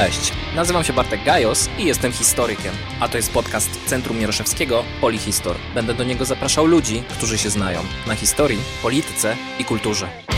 Cześć, nazywam się Bartek Gajos i jestem historykiem, a to jest podcast Centrum Mieroszewskiego Polihistor. Będę do niego zapraszał ludzi, którzy się znają na historii, polityce i kulturze.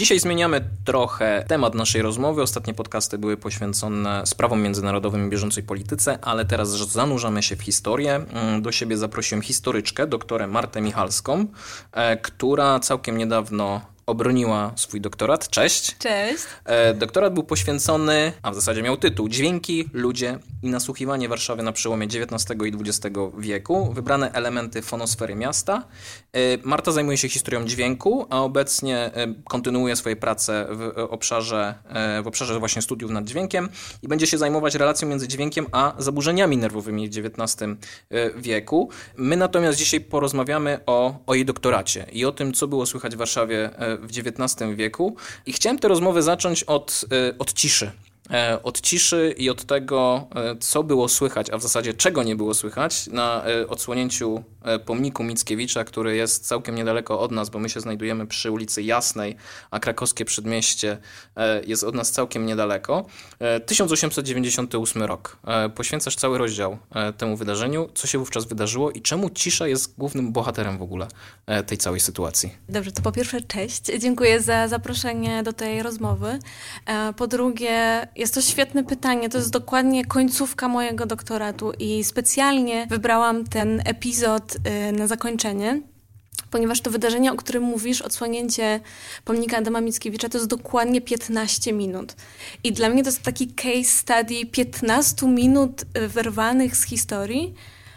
Dzisiaj zmieniamy trochę temat naszej rozmowy. Ostatnie podcasty były poświęcone sprawom międzynarodowym i bieżącej polityce, ale teraz zanurzamy się w historię. Mm, do siebie zaprosiłem historyczkę, doktorę Martę Michalską, e, która całkiem niedawno obroniła swój doktorat. Cześć. Cześć. E, doktorat był poświęcony, a w zasadzie miał tytuł Dźwięki, ludzie i nasłuchiwanie Warszawy na przełomie XIX i XX wieku. Wybrane elementy fonosfery miasta. E, Marta zajmuje się historią dźwięku, a obecnie e, kontynuuje swoje prace w obszarze, w obszarze właśnie studiów nad dźwiękiem i będzie się zajmować relacją między dźwiękiem a zaburzeniami nerwowymi w XIX wieku. My natomiast dzisiaj porozmawiamy o, o jej doktoracie i o tym, co było słychać w Warszawie w XIX wieku. I chciałem tę rozmowę zacząć od, od ciszy. E, od ciszy i od tego, e, co było słychać, a w zasadzie czego nie było słychać na e, odsłonięciu pomniku Mickiewicza, który jest całkiem niedaleko od nas, bo my się znajdujemy przy ulicy Jasnej, a krakowskie przedmieście jest od nas całkiem niedaleko. 1898 rok. Poświęcasz cały rozdział temu wydarzeniu. Co się wówczas wydarzyło i czemu cisza jest głównym bohaterem w ogóle tej całej sytuacji? Dobrze, to po pierwsze cześć. Dziękuję za zaproszenie do tej rozmowy. Po drugie, jest to świetne pytanie. To jest dokładnie końcówka mojego doktoratu i specjalnie wybrałam ten epizod y, na zakończenie ponieważ to wydarzenie, o którym mówisz, odsłonięcie pomnika Adama Mickiewicza, to jest dokładnie 15 minut. I dla mnie to jest taki case study 15 minut y, wyrwanych z historii,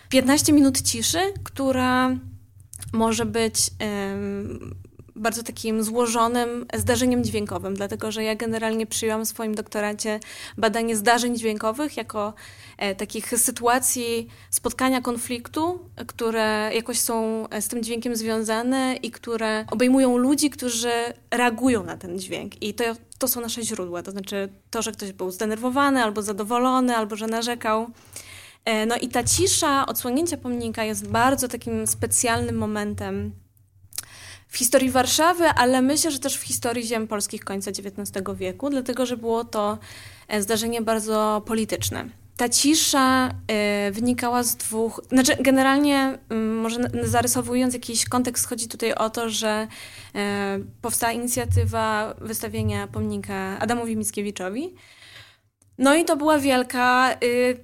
15 minut ciszy, która może być bardzo takim złożonym zdarzeniem dźwiękowym, dlatego że ja generalnie przyjęłam w swoim doktoracie badanie zdarzeń dźwiękowych jako e, takich sytuacji spotkania konfliktu, które jakoś są e, z tym dźwiękiem związane i które obejmują ludzi, którzy reagują na ten dźwięk. I to, to są nasze źródła, to znaczy to, że ktoś był zdenerwowany albo zadowolony, albo że narzekał. E, no i ta cisza odsłonięcia pomnika jest bardzo takim specjalnym momentem w historii Warszawy, ale myślę, że też w historii ziem polskich końca XIX wieku, dlatego że było to e, zdarzenie bardzo polityczne. Ta cisza y, wynikała z dwóch, znaczy generalnie y, może zarysowując jakiś kontekst, chodzi tutaj o to, że y, powstała inicjatywa wystawienia pomnika Adamowi Mickiewiczowi, no i to była wielka y,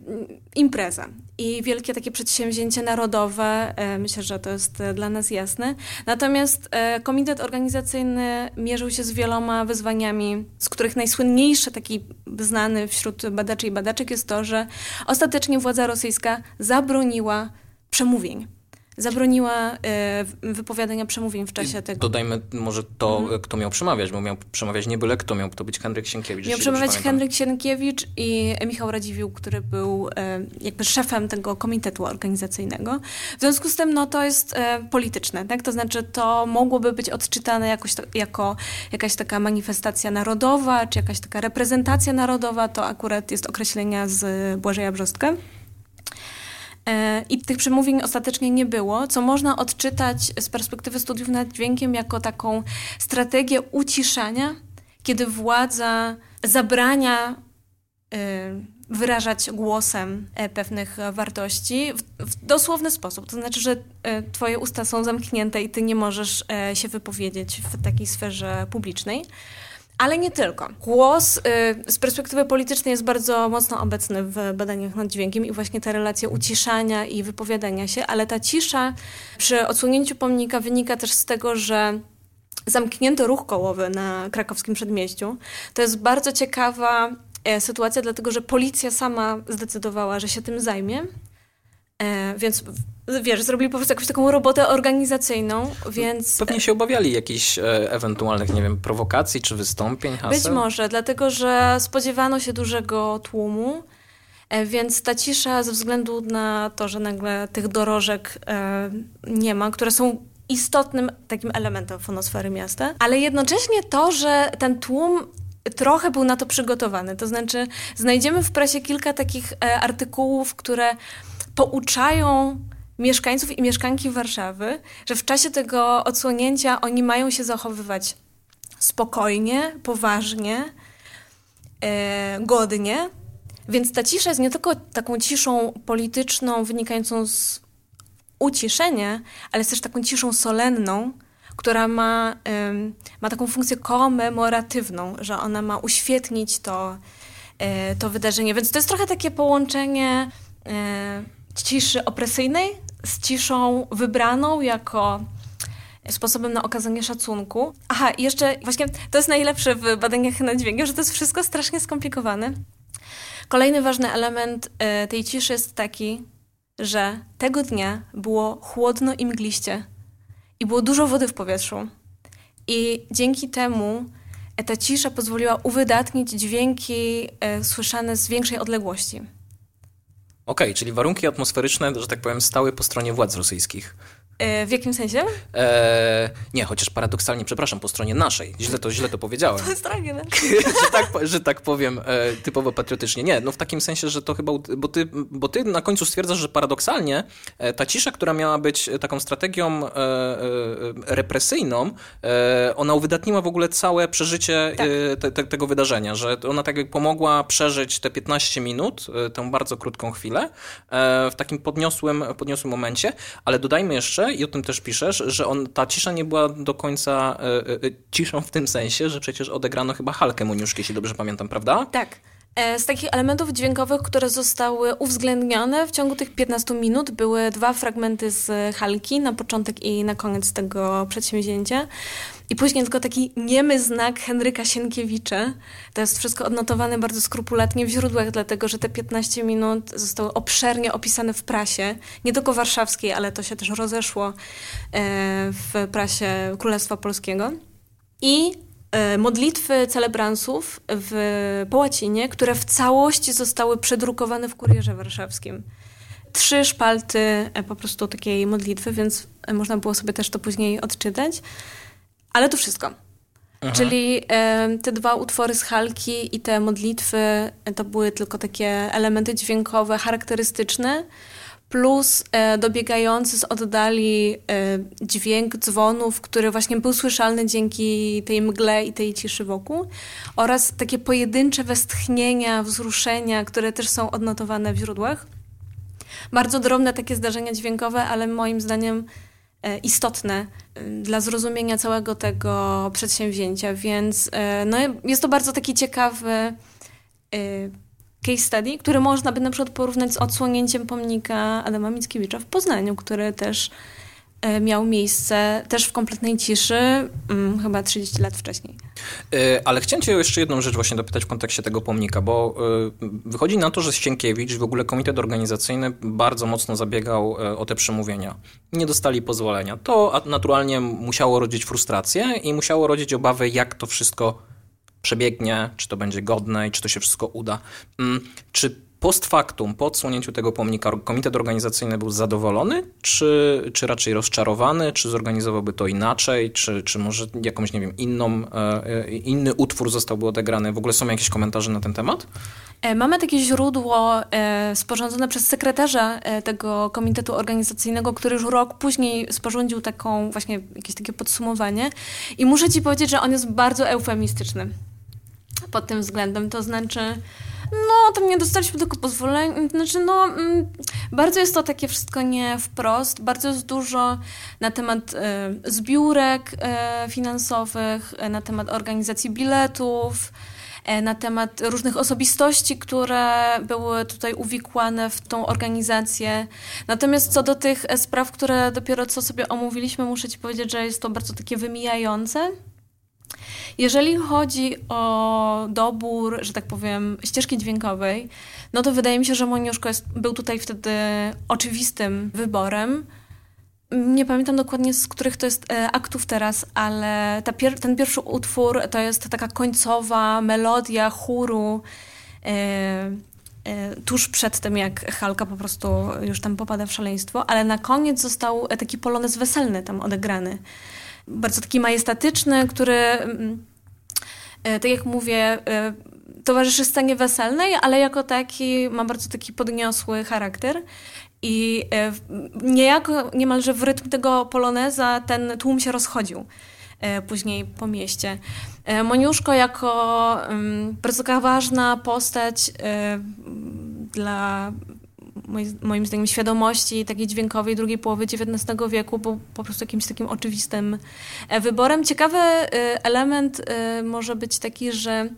impreza i wielkie takie przedsięwzięcie narodowe. Y, myślę, że to jest y, dla nas jasne. Natomiast y, komitet organizacyjny mierzył się z wieloma wyzwaniami, z których najsłynniejszy, taki znany wśród badaczy i badaczek jest to, że ostatecznie władza rosyjska zabroniła przemówień zabroniła e, wypowiadania przemówień w czasie tego. Dodajmy może to, mhm. kto miał przemawiać, bo miał przemawiać nie byle kto, miał to być Henryk Sienkiewicz. Miał przemawiać Henryk Sienkiewicz i Michał Radziwiłł, który był e, jakby szefem tego komitetu organizacyjnego. W związku z tym no, to jest e, polityczne, tak? to znaczy to mogłoby być odczytane jakoś to, jako jakaś taka manifestacja narodowa, czy jakaś taka reprezentacja narodowa, to akurat jest określenia z Błażeja Brzostka. E, I tych przemówień ostatecznie nie było, co można odczytać z perspektywy studiów nad dźwiękiem jako taką strategię uciszania, kiedy władza zabrania e, wyrażać głosem e, pewnych wartości w, w, dosłowny sposób. To znaczy, że twoje usta są zamknięte i ty nie możesz się wypowiedzieć w takiej sferze publicznej. Ale nie tylko. Głos y, z perspektywy politycznej jest bardzo mocno obecny w badaniach nad dźwiękiem i właśnie ta relacja uciszania i wypowiadania się, ale ta cisza przy odsunięciu pomnika wynika też z tego, że zamknięto ruch kołowy na krakowskim przedmieściu. To jest bardzo ciekawa e, sytuacja, dlatego że policja sama zdecydowała, że się tym zajmie. E, więc wiesz, zrobili po prostu jakąś taką robotę organizacyjną, więc... Pewnie się obawiali jakichś e, ewentualnych, nie wiem, prowokacji czy wystąpień, haseł? Być może, dlatego że spodziewano się dużego tłumu, e, więc ta cisza ze względu na to, że nagle tych dorożek e, nie ma, które są istotnym takim elementem fonosfery miasta, ale jednocześnie to, że ten tłum trochę był na to przygotowany. To znaczy, znajdziemy w prasie kilka takich e, artykułów, które pouczają mieszkańców i mieszkanki Warszawy, że w czasie tego odsłonięcia oni mają się zachowywać spokojnie, poważnie, e, godnie. Więc ta cisza jest nie tylko taką ciszą polityczną wynikającą z uciszenia, ale jest też taką ciszą solenną, która ma, ma taką funkcję komemoratywną, że ona ma uświetnić to, e, to wydarzenie. Więc to jest trochę takie połączenie e, ciszy opresyjnej z ciszą wybraną jako sposobem na okazanie szacunku. Aha, jeszcze właśnie to jest najlepsze w badaniach nad dźwiękiem, że to jest wszystko strasznie skomplikowane. Kolejny ważny element e, tej ciszy jest taki, że tego dnia było chłodno i mgliście i było dużo wody w powietrzu. I dzięki temu ta cisza pozwoliła uwydatnić dźwięki e, słyszane z większej odległości. Okej, okay, czyli warunki atmosferyczne, że tak powiem, stały po stronie władz rosyjskich. E, w jakim sensie? E, nie, chociaż paradoksalnie, przepraszam, po stronie naszej. Źle to, źle to powiedziałem. Po stronie że, tak, że tak powiem e, typowo patriotycznie. Nie, no w takim sensie, że to chyba, bo ty, bo ty na końcu stwierdzasz, że paradoksalnie e, ta cisza, która miała być taką strategią represyjną, ona uwydatniła w ogóle całe przeżycie tak. te, te, tego wydarzenia, że ona tak jak pomogła przeżyć te 15 minut, tę bardzo krótką chwilę, w takim podniosłym, podniosłym momencie, ale dodajmy jeszcze, i o tym też piszesz, że on, ta cisza nie była do końca e, e, e, ciszą w tym sensie, że przecież odegrano chyba Halkę Moniuszki, jeśli dobrze pamiętam, prawda? Tak. Z takich elementów dźwiękowych, które zostały uwzględnione w ciągu tych 15 minut, były dwa fragmenty z Halki na początek i na koniec tego przedsięwzięcia. I później tylko taki niemy znak Henryka Sienkiewicza. To jest wszystko odnotowane bardzo skrupulatnie w źródłach, dlatego że te 15 minut zostały obszernie opisane w prasie, nie tylko warszawskiej, ale to się też rozeszło e, w prasie Królestwa Polskiego. I e, modlitwy celebransów w, po łacinie, które w całości zostały przedrukowane w Kurierze Warszawskim. Trzy szpalty e, po prostu takiej modlitwy, więc można było sobie też to później odczytać. Ale to wszystko. Aha. Czyli e, te dwa utwory z Halki i te modlitwy to były tylko takie elementy dźwiękowe charakterystyczne, plus e, dobiegający z oddali e, dźwięk dzwonów, który właśnie był słyszalny dzięki tej mgle i tej ciszy wokół, oraz takie pojedyncze westchnienia, wzruszenia, które też są odnotowane w źródłach. Bardzo drobne takie zdarzenia dźwiękowe, ale moim zdaniem E, istotne e, dla zrozumienia całego tego przedsięwzięcia, więc e, no, jest to bardzo taki ciekawy case study, który można by na przykład porównać z odsłonięciem pomnika Adama Mickiewicza w Poznaniu, który też E, miał miejsce też w kompletnej ciszy, hmm, chyba 30 lat wcześniej. E, ale chciałem cię jeszcze jedną rzecz właśnie dopytać w kontekście tego pomnika, bo e, wychodzi na to, że Ścienkiewicz, w ogóle komitet organizacyjny bardzo mocno zabiegał o te przemówienia. Nie dostali pozwolenia. To naturalnie musiało rodzić frustrację i musiało rodzić obawy, jak to wszystko przebiegnie, czy to będzie godne i czy to się wszystko uda. Mm, czy post factum, po odsłonięciu tego pomnika, komitet organizacyjny był zadowolony, czy, czy raczej rozczarowany, czy zorganizowałby to inaczej, czy, czy może jakąś, nie wiem, inną, e, e, inny utwór zostałby odegrany? W ogóle są jakieś komentarze na ten temat? E, mamy takie źródło sporządzone przez sekretarza tego komitetu organizacyjnego, który już rok później sporządził taką właśnie jakieś takie podsumowanie i muszę ci powiedzieć, że on jest bardzo eufemistyczny pod tym względem, to znaczy no, tam nie dostaliśmy tylko pozwolenia. Znaczy, no, mm, bardzo jest to takie wszystko nie wprost. Bardzo jest dużo na temat e, zbiórek e, finansowych, e, na temat organizacji biletów, na temat różnych osobistości, które były tutaj uwikłane w tą organizację. Natomiast co do tych spraw, które dopiero co sobie omówiliśmy, muszę Ci powiedzieć, że jest to bardzo takie wymijające. Jeżeli chodzi o dobór, że tak powiem, ścieżki dźwiękowej, no to wydaje mi się, że Moniuszko jest, był tutaj wtedy oczywistym wyborem. Nie pamiętam dokładnie z których to jest e, aktów teraz, ale pier ten pierwszy utwór to jest taka końcowa melodia chóru. E, e, tuż przed tym, jak Halka po prostu już tam popada w szaleństwo, ale na koniec został taki polonez weselny tam odegrany bardzo taki majestatyczny, który, mm, e, tak jak mówię, e, towarzyszy scenie weselnej, ale jako taki ma bardzo taki podniosły charakter. I e, niejako niemalże w rytm tego poloneza ten tłum się rozchodził. później po mieście. Moniuszko jako bardzo taka ważna postać dla moim zdaniem świadomości takiej dźwiękowej drugiej połowy XIX wieku był po prostu jakimś takim oczywistym wyborem. Ciekawy element może być taki, że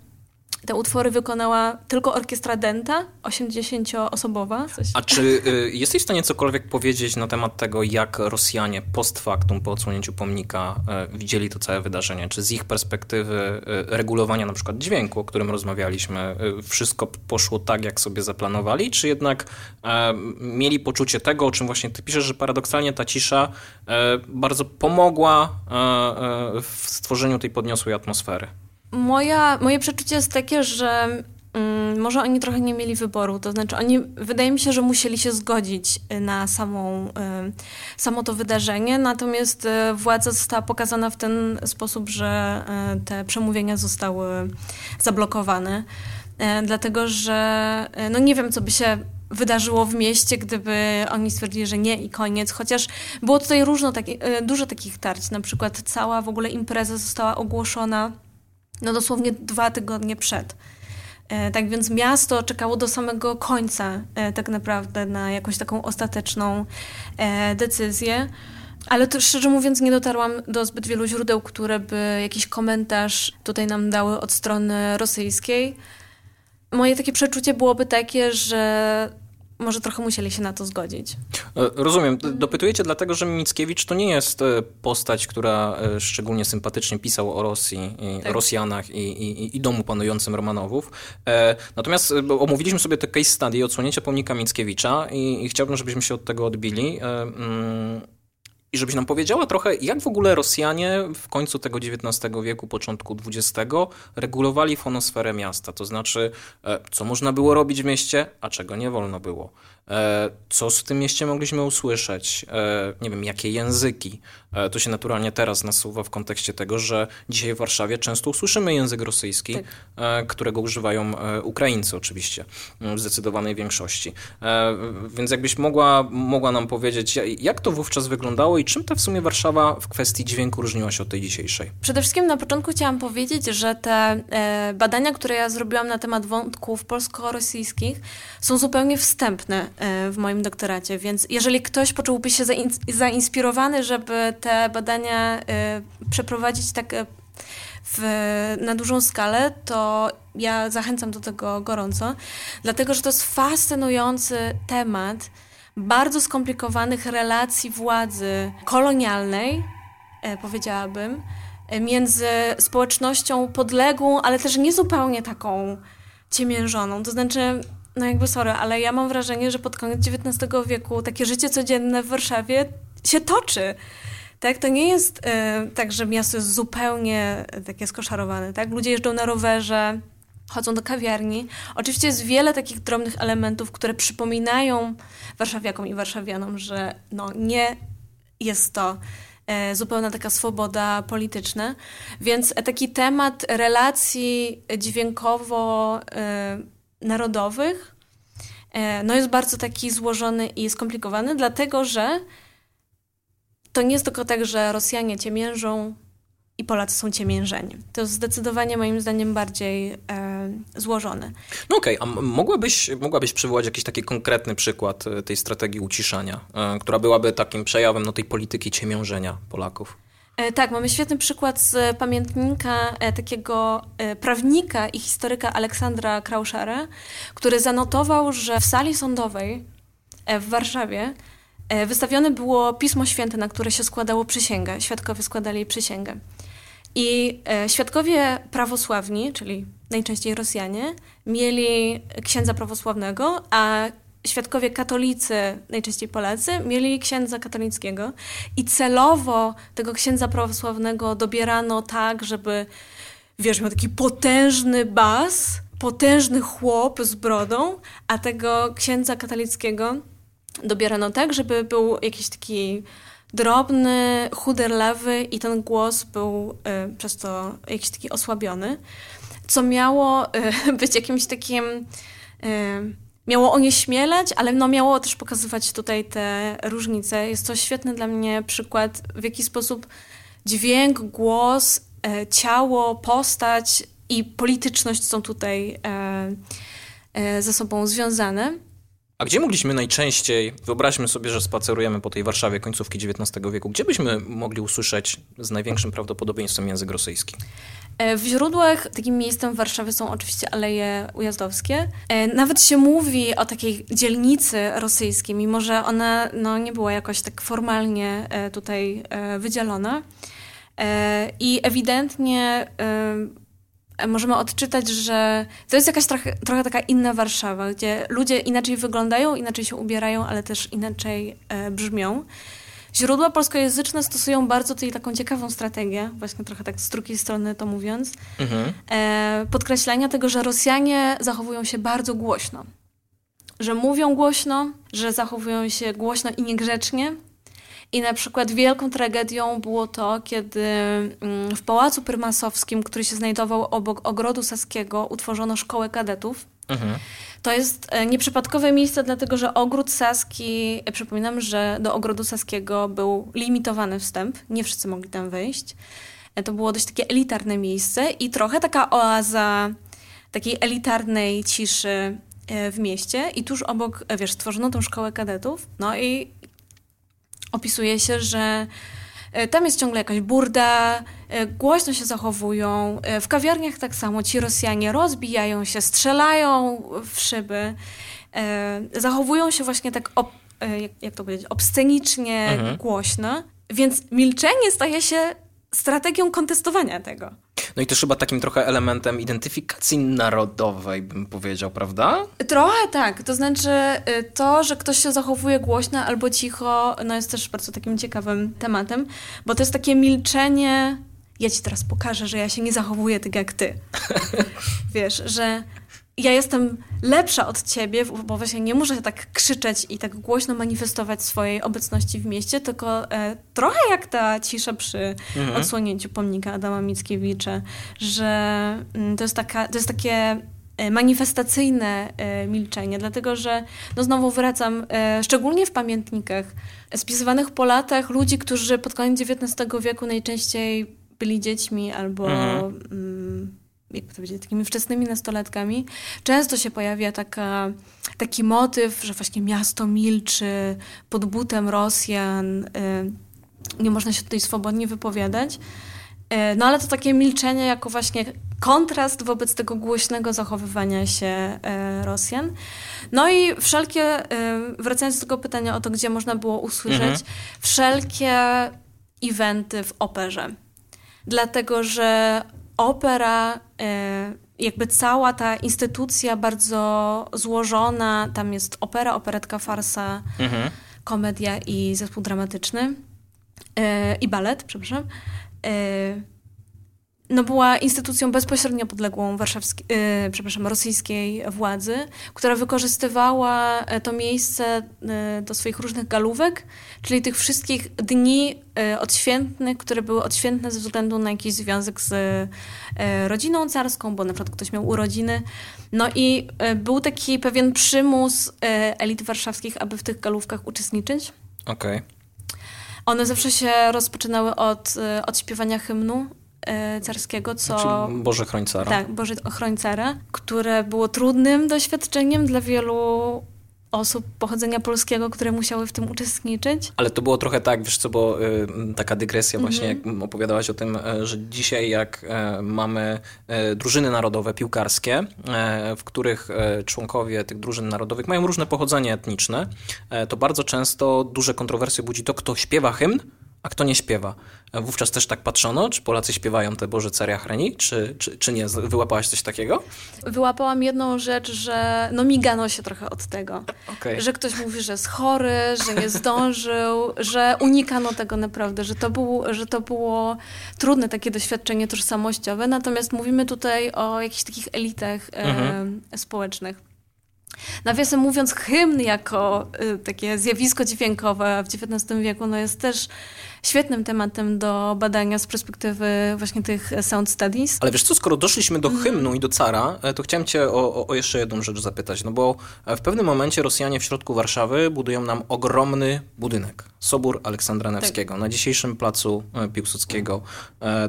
te utwory wykonała tylko orkiestra Denta, 80-osobowa. A czy y, jesteś w stanie cokolwiek powiedzieć na temat tego, jak Rosjanie post factum, po odsłonięciu pomnika, y, widzieli to całe wydarzenie? Czy z ich perspektywy y, regulowania na przykład dźwięku, o którym rozmawialiśmy, y, wszystko poszło tak, jak sobie zaplanowali? Czy jednak y, mieli poczucie tego, o czym właśnie ty piszesz, że paradoksalnie ta cisza y, bardzo pomogła w stworzeniu tej podniosłej atmosfery? Moja, moje przeczucie jest takie, że mm, może oni trochę nie mieli wyboru. To znaczy, oni, wydaje mi się, że musieli się zgodzić y, na samą, y, samo to wydarzenie, natomiast y, władza została pokazana w ten sposób, że te przemówienia zostały zablokowane. Dlatego, że no nie wiem, co by się wydarzyło w mieście, gdyby oni stwierdzili, że nie i koniec. Chociaż było tutaj różno, taki, dużo takich tarć. Na przykład cała w ogóle impreza została ogłoszona no dosłownie dwa tygodnie przed. E, tak więc miasto czekało do samego końca e, tak naprawdę na jakąś taką ostateczną e, decyzję. Ale to szczerze mówiąc nie dotarłam do zbyt wielu źródeł, które by jakiś komentarz tutaj nam dały od strony rosyjskiej. Moje takie przeczucie byłoby takie, że może trochę musieli się na to zgodzić. E, rozumiem. Dopytujecie dlatego, że Mickiewicz to nie jest e, postać, która e, szczególnie sympatycznie pisał o Rosji, i tak. Rosjanach i, i, i, domu panującym Romanowów. Natomiast omówiliśmy sobie te case study odsłonięcia pomnika Mickiewicza i, i chciałbym, żebyśmy się od tego odbili. I żebyś nam powiedziała trochę, jak w ogóle Rosjanie w końcu tego XIX wieku, początku XX regulowali fonosferę miasta, to znaczy co można było robić w mieście, a czego nie wolno było. E, co w tym mieście mogliśmy usłyszeć? E, nie wiem, jakie języki? E, to się naturalnie teraz nasuwa w kontekście tego, że dzisiaj w Warszawie często usłyszymy język rosyjski, tak. którego używają Ukraińcy oczywiście, w zdecydowanej większości. Więc jakbyś mogła, mogła nam powiedzieć, jak to wówczas wyglądało i czym ta w sumie Warszawa w kwestii dźwięku różniła się od tej dzisiejszej? Przede wszystkim na początku chciałam powiedzieć, że te badania, które ja zrobiłam na temat wątków polsko-rosyjskich są zupełnie wstępne w moim doktoracie, więc jeżeli ktoś poczułby się zainspirowany, żeby te badania e, przeprowadzić tak e, w, na dużą skalę, to ja zachęcam do tego gorąco, dlatego że to jest fascynujący temat bardzo skomplikowanych relacji władzy kolonialnej, powiedziałabym, między społecznością podległą, ale też niezupełnie taką ciemiężoną. To znaczy, no jakby sorry, ale ja mam wrażenie, że pod koniec XIX wieku takie życie codzienne w Warszawie się toczy. Tak, to nie jest y, tak, że miasto jest zupełnie takie skoszarowane, tak? Ludzie jeżdżą na rowerze, chodzą do kawiarni. Oczywiście jest wiele takich drobnych elementów, które przypominają warszawiakom i warszawianom, że no nie jest to e, zupełna taka swoboda polityczna. Więc taki temat relacji dźwiękowo e, narodowych e, no jest bardzo taki złożony i skomplikowany, dlatego że to nie jest tylko tak, że Rosjanie ciemiężą i Polacy są ciemiężeni. To jest zdecydowanie moim zdaniem bardziej e, złożone. No okej, okay. a mogłabyś, mogłabyś przywołać jakiś taki konkretny przykład e, tej strategii uciszania, e, która byłaby takim przejawem no, tej polityki ciemiężenia Polaków? E, tak, mamy świetny przykład z pamiętnika e, takiego e, prawnika i historyka Aleksandra Krauszara, który zanotował, że w sali sądowej w Warszawie wystawione było Pismo Święte, na które się składało przysięgę. Świadkowie składali przysięgę. I świadkowie prawosławni, czyli najczęściej Rosjanie, mieli księdza prawosławnego, a świadkowie katolicy, najczęściej Polacy, mieli księdza katolickiego i celowo tego księdza prawosławnego dobierano tak, żeby, wiesz, miał taki potężny bas, potężny chłop z brodą, a tego księdza katolickiego dobierano tak, żeby był jakiś taki drobny, chuderlawy i ten głos był y, przez to jakiś taki osłabiony, co miało y, być jakimś takim... Y, miało onieśmielać, ale no miało też pokazywać tutaj te różnice. Jest to świetny dla mnie przykład, w jaki sposób dźwięk, głos, e, ciało, postać i polityczność są tutaj e, e, ze sobą związane. A gdzie mogliśmy najczęściej, wyobraźmy sobie, że spacerujemy po tej Warszawie końcówki XIX wieku, gdzie byśmy mogli usłyszeć z największym prawdopodobieństwem język rosyjski? E, w źródłach takim miejscem w Warszawie są oczywiście Aleje Ujazdowskie. E, nawet się mówi o takiej dzielnicy rosyjskiej, mimo że ona no, nie była jakoś tak formalnie e, tutaj wydzielona. I ewidentnie możemy odczytać, że to jest jakaś trochę, trochę taka inna Warszawa, gdzie ludzie inaczej wyglądają, inaczej się ubierają, ale też inaczej brzmią. Źródła polskojęzyczne stosują bardzo tutaj taką ciekawą strategię, właśnie trochę tak z drugiej strony to mówiąc, mhm. e, podkreślenia tego, że Rosjanie zachowują się bardzo głośno. Że mówią głośno, że zachowują się głośno i niegrzecznie. I na przykład wielką tragedią było to, kiedy mm, w Pałacu Prymasowskim, który się znajdował obok Ogrodu Saskiego, utworzono szkołę kadetów. Mhm. To jest e, nieprzypadkowe miejsce, dlatego że ogród Saski, e, przypominam, że do ogrodu Saskiego był limitowany wstęp, nie wszyscy mogli tam wejść. E, to było dość takie elitarne miejsce i trochę taka oaza takiej elitarnej ciszy w mieście i tuż obok, wiesz, stworzono tą szkołę kadetów, no i opisuje się, że tam jest ciągle jakaś burda, e, głośno się zachowują. E, w kawiarniach tak samo ci Rosjanie rozbijają się, strzelają w szyby. Zachowują się właśnie tak, ob, jak to powiedzieć, obscenicznie, mhm. głośno. Więc milczenie staje się strategią kontestowania tego. No i też chyba takim trochę elementem identyfikacji narodowej, bym powiedział, prawda? Trochę tak. To znaczy y, to, że ktoś się zachowuje głośno albo cicho, no jest też bardzo takim ciekawym tematem, bo to jest takie milczenie. Ja ci teraz pokażę, że ja się nie zachowuję tak jak ty. Wiesz, że ja jestem lepsza od ciebie, bo właśnie nie muszę tak krzyczeć i tak głośno manifestować swojej obecności w mieście, tylko e, trochę jak ta cisza przy mhm. odsłonięciu pomnika Adama Mickiewicza, że mm, to, jest taka, to jest takie e, manifestacyjne e, milczenie, dlatego że no znowu wracam, e, szczególnie w pamiętnikach spisywanych po latach ludzi, którzy pod koniec XIX wieku najczęściej byli dziećmi albo mhm. mm, jak to powiedzieć, takimi wczesnymi nastolatkami, często się pojawia taka, taki motyw, że właśnie miasto milczy pod butem Rosjan, y, nie można się tutaj swobodnie wypowiadać. Y, no ale to takie milczenie jako właśnie kontrast wobec tego głośnego zachowywania się y, Rosjan. No i wszelkie, wracając do tego pytania o to, gdzie można było usłyszeć, mhm. wszelkie eventy w operze. Dlatego, że opera, e, jakby cała ta instytucja bardzo złożona, tam jest opera, operetka, farsa, mhm. komedia i zespół dramatyczny e, i balet, przepraszam. No była instytucją bezpośrednio podległą warszawskiej, yy, przepraszam, rosyjskiej władzy, która wykorzystywała e, to miejsce yy, do swoich różnych galówek, czyli tych wszystkich dni yy, odświętnych, które były odświętne ze względu na jakiś związek z rodziną carską, bo na przykład ktoś miał urodziny. No i był taki pewien przymus elit warszawskich, aby w tych galówkach uczestniczyć. Okej. Okay. One zawsze się rozpoczynały od, od śpiewania hymnu carskiego, co... Czyli Boże Chrońcara. Tak, Boże Chrońcara, które było trudnym doświadczeniem dla wielu osób pochodzenia polskiego, które musiały w tym uczestniczyć. Ale to było trochę tak, wiesz co, bo y, taka dygresja właśnie, mm -hmm. jak opowiadałaś o tym, y, że dzisiaj jak y, mamy drużyny narodowe piłkarskie, w których członkowie tych drużyn narodowych mają różne pochodzenie etniczne, to bardzo często duże kontrowersje budzi to, kto śpiewa hymn, a kto nie śpiewa. Wówczas też tak patrzono, czy Polacy śpiewają te Boże Caria Chreni, czy, czy, czy nie? Wyłapałaś coś takiego? Wyłapałam jedną rzecz, że no migano się trochę od tego. Okay. Że ktoś mówi, że jest chory, że nie zdążył, że unikano tego naprawdę, że to, był, że to było trudne takie doświadczenie tożsamościowe, natomiast mówimy tutaj o jakichś takich elitach mhm. e, społecznych. Nawiasem mówiąc, hymn jako y, takie zjawisko dźwiękowe w XIX wieku no jest też świetnym tematem do badania z perspektywy właśnie tych sound studies. Ale wiesz co, skoro doszliśmy do mhm. hymnu i do cara, e, to chciałem cię o, o, jeszcze jedną rzecz zapytać, no bo e, w pewnym momencie Rosjanie w środku Warszawy budują nam ogromny budynek, Sobór Aleksandra tak. Nevskiego. Tak. Na dzisiejszym placu e, Piłsudskiego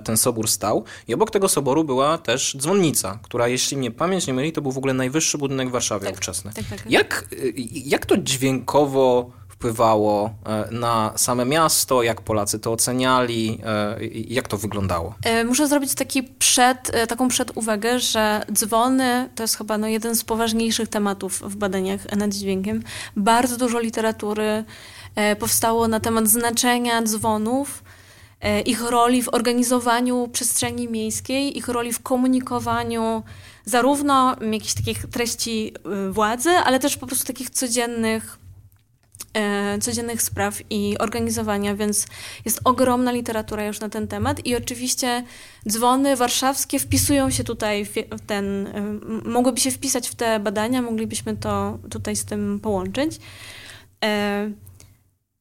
ten sobór stał i obok tego soboru była też dzwonnica, która jeśli mnie pamięć nie myli, to był w ogóle najwyższy budynek w Warszawie tak. ówczesny. Tak, tak, jak, jak to dźwiękowo wpływało e, na same miasto, jak Polacy to oceniali, e, jak to wyglądało? E, muszę zrobić taki przed, taką przeduwagę, że dzwony to jest chyba no, jeden z poważniejszych tematów w badaniach nad dźwiękiem. Bardzo dużo literatury powstało na temat znaczenia dzwonów, ich roli w organizowaniu przestrzeni miejskiej, ich roli w komunikowaniu zarówno jakichś takich treści władzy, ale też po prostu takich codziennych codziennych spraw i organizowania, więc jest ogromna literatura już na ten temat i oczywiście dzwony warszawskie wpisują się tutaj w ten, e, mogłyby się wpisać w te badania, moglibyśmy to tutaj z tym połączyć. E,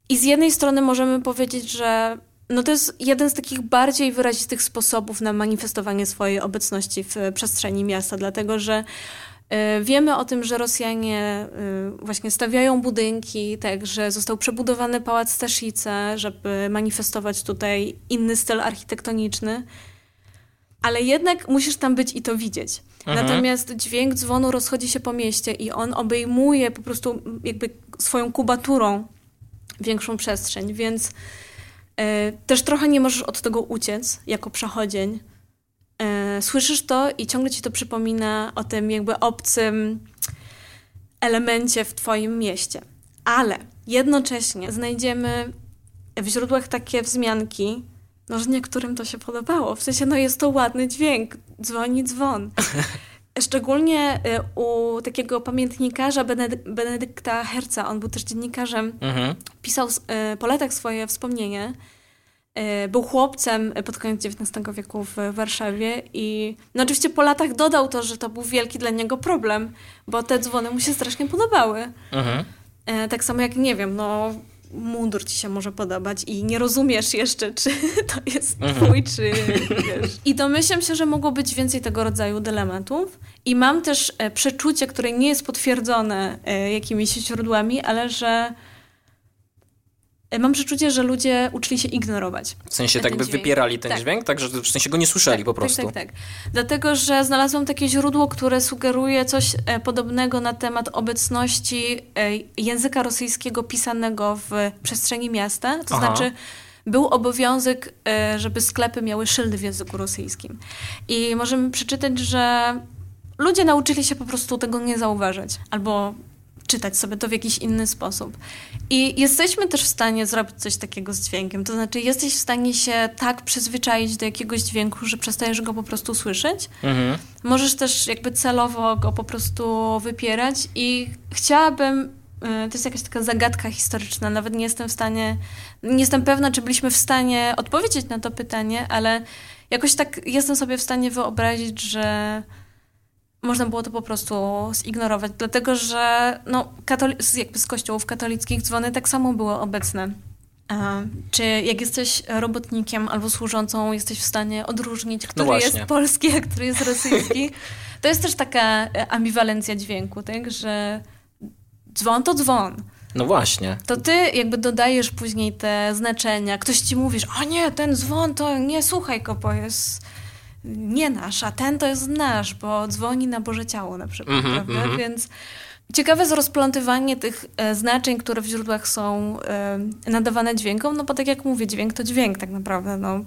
I z jednej strony możemy powiedzieć, że no to jest jeden z takich bardziej wyrazistych sposobów na manifestowanie swojej obecności w przestrzeni miasta, dlatego że E, wiemy o tym, że Rosjanie e, właśnie stawiają budynki, tak, że został przebudowany pałac Staszice, żeby manifestować tutaj inny styl architektoniczny. Ale jednak musisz tam być i to widzieć. Mhm. Natomiast dźwięk dzwonu rozchodzi się po mieście i on obejmuje po prostu jakby swoją kubaturą większą przestrzeń, więc y, też trochę nie możesz od tego uciec jako przechodzień E, słyszysz to i ciągle ci to przypomina o tym jakby obcym elemencie w twoim mieście. Ale jednocześnie znajdziemy w źródłach takie wzmianki, no, że niektórym to się podobało. W sensie, no jest to ładny dźwięk, dzwoni dzwon. Szczególnie e, u takiego pamiętnikarza Benedykta Herca, on był też dziennikarzem, mhm. pisał e, po latach swoje wspomnienie E, był chłopcem pod koniec XIX wieku w Warszawie i no oczywiście po latach dodał to, że to był wielki dla niego problem, bo te dzwony mu się strasznie podobały. Mhm. E, tak samo jak, nie wiem, no mundur ci się może podobać i nie rozumiesz jeszcze, czy to jest mhm. twój, czy wiesz. I domyślam się, że mogło być więcej tego rodzaju dylematów. I mam też e, przeczucie, które nie jest potwierdzone jakimiś źródłami, ale że E, mam przeczucie, że ludzie uczyli się ignorować. W sensie tak by wypierali ten tak. dźwięk, tak, że w sensie go nie słyszeli tak, po prostu. Tak, tak, tak. Dlatego, że znalazłam takie źródło, które sugeruje coś e, podobnego na temat obecności e, języka rosyjskiego pisanego w przestrzeni miasta. To Aha. znaczy był obowiązek, żeby sklepy miały szyldy w języku rosyjskim. I możemy przeczytać, że ludzie nauczyli się po prostu tego nie zauważać. Albo czytać sobie to w jakiś inny sposób. I jesteśmy też w stanie zrobić coś takiego z dźwiękiem. To znaczy, jesteś w stanie się tak przyzwyczaić do jakiegoś dźwięku, że przestajesz go po prostu słyszeć. Mhm. Możesz też jakby celowo go po prostu wypierać i chciałabym y, to jest jakaś taka zagadka historyczna. Nawet nie jestem w stanie, nie jestem pewna, czy byliśmy w stanie odpowiedzieć na to pytanie, ale jakoś tak jestem sobie w stanie wyobrazić, że można było to po prostu zignorować, dlatego że no, katoli- jakby z kościołów katolickich dzwony tak samo były obecne. Czy jak jesteś robotnikiem albo służącą, jesteś w stanie odróżnić, który no jest polski, a który jest rosyjski? To jest też taka e, ambiwalencja dźwięku, tak? że dzwon to dzwon. No właśnie. To ty jakby dodajesz później te znaczenia. Ktoś ci mówisz, a nie, ten dzwon to nie słuchaj go, bo jest nie nasz, a ten to jest nasz, bo dzwoni na Boże Ciało na przykład, mm -hmm, prawda? Mm -hmm. Więc ciekawe jest rozplątywanie tych e, znaczeń, które w źródłach są e, nadawane dźwiękom, no bo tak jak mówię, dźwięk to dźwięk tak naprawdę, no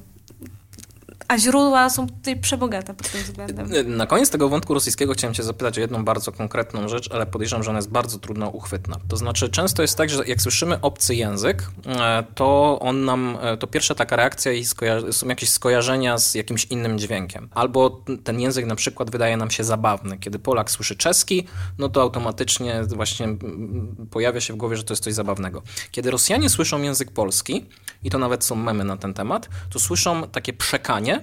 a źródła są tutaj przebogate pod tym względem. Na koniec tego wątku rosyjskiego chciałem cię zapytać o jedną bardzo konkretną rzecz, ale podejrzewam, że ona jest bardzo trudno uchwytna. To znaczy, często jest tak, że jak słyszymy obcy język, e, to on nam, e, to pierwsza taka reakcja i są jakieś skojarzenia z jakimś innym dźwiękiem. Albo ten język na przykład wydaje nam się zabawny. Kiedy Polak słyszy czeski, no to automatycznie właśnie pojawia się w głowie, że to jest coś zabawnego. Kiedy Rosjanie słyszą język polski, i to nawet są memy na ten temat, to słyszą takie przekanie,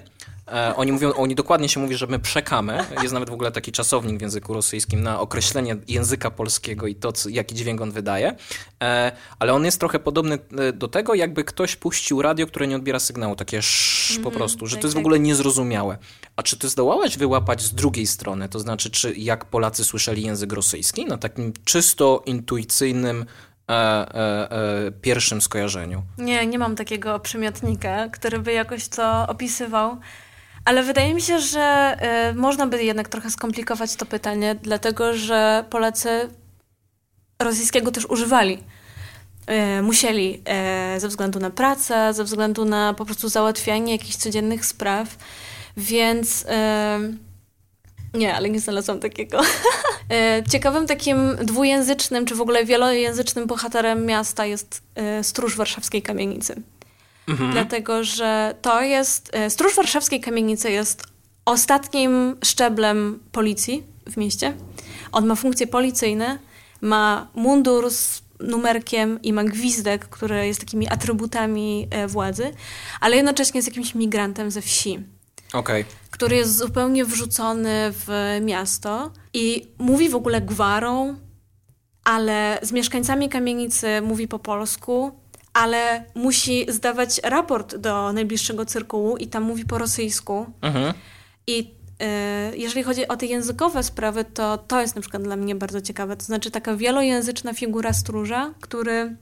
E, oni mówią, oni dokładnie się mówi, że my przekamy. Jest nawet w ogóle taki czasownik w języku rosyjskim na określenie języka polskiego i to, co, jaki dźwięk on wydaje. E, ale on jest trochę podobny e, do tego, jakby ktoś puścił radio, które nie odbiera sygnału, takie sz, po mhm, prostu, że tak, to jest w tak. ogóle niezrozumiałe. A czy ty zdołałaś wyłapać z drugiej strony, to znaczy, czy jak Polacy słyszeli język rosyjski na takim czysto intuicyjnym e, e, e, pierwszym skojarzeniu? Nie, nie mam takiego przymiotnika, który by jakoś to opisywał. Ale wydaje mi się, że y, można by jednak trochę skomplikować to pytanie, dlatego że Polacy rosyjskiego też używali. Y, musieli y, ze względu na pracę, ze względu na po prostu załatwianie jakichś codziennych spraw. Więc nie, ale nie znalazłam takiego. Ciekawym takim dwujęzycznym, czy w ogóle wielojęzycznym bohaterem miasta jest stróż warszawskiej kamienicy. Mhm. Dlatego, że to jest. E, Stróż Warszawskiej Kamienicy jest ostatnim szczeblem policji w mieście. On ma funkcje policyjne, ma mundur z numerkiem i ma gwizdek, który jest takimi atrybutami e, władzy, ale jednocześnie jest jakimś migrantem ze wsi. Okay. Który jest zupełnie wrzucony w miasto i mówi w ogóle gwarą, ale z mieszkańcami kamienicy mówi po polsku, ale musi zdawać raport do najbliższego cyrkułu i tam mówi po rosyjsku. Mhm. I y, jeżeli chodzi o te językowe sprawy, to to jest na przykład dla mnie bardzo ciekawe. To znaczy taka wielojęzyczna figura stróża, który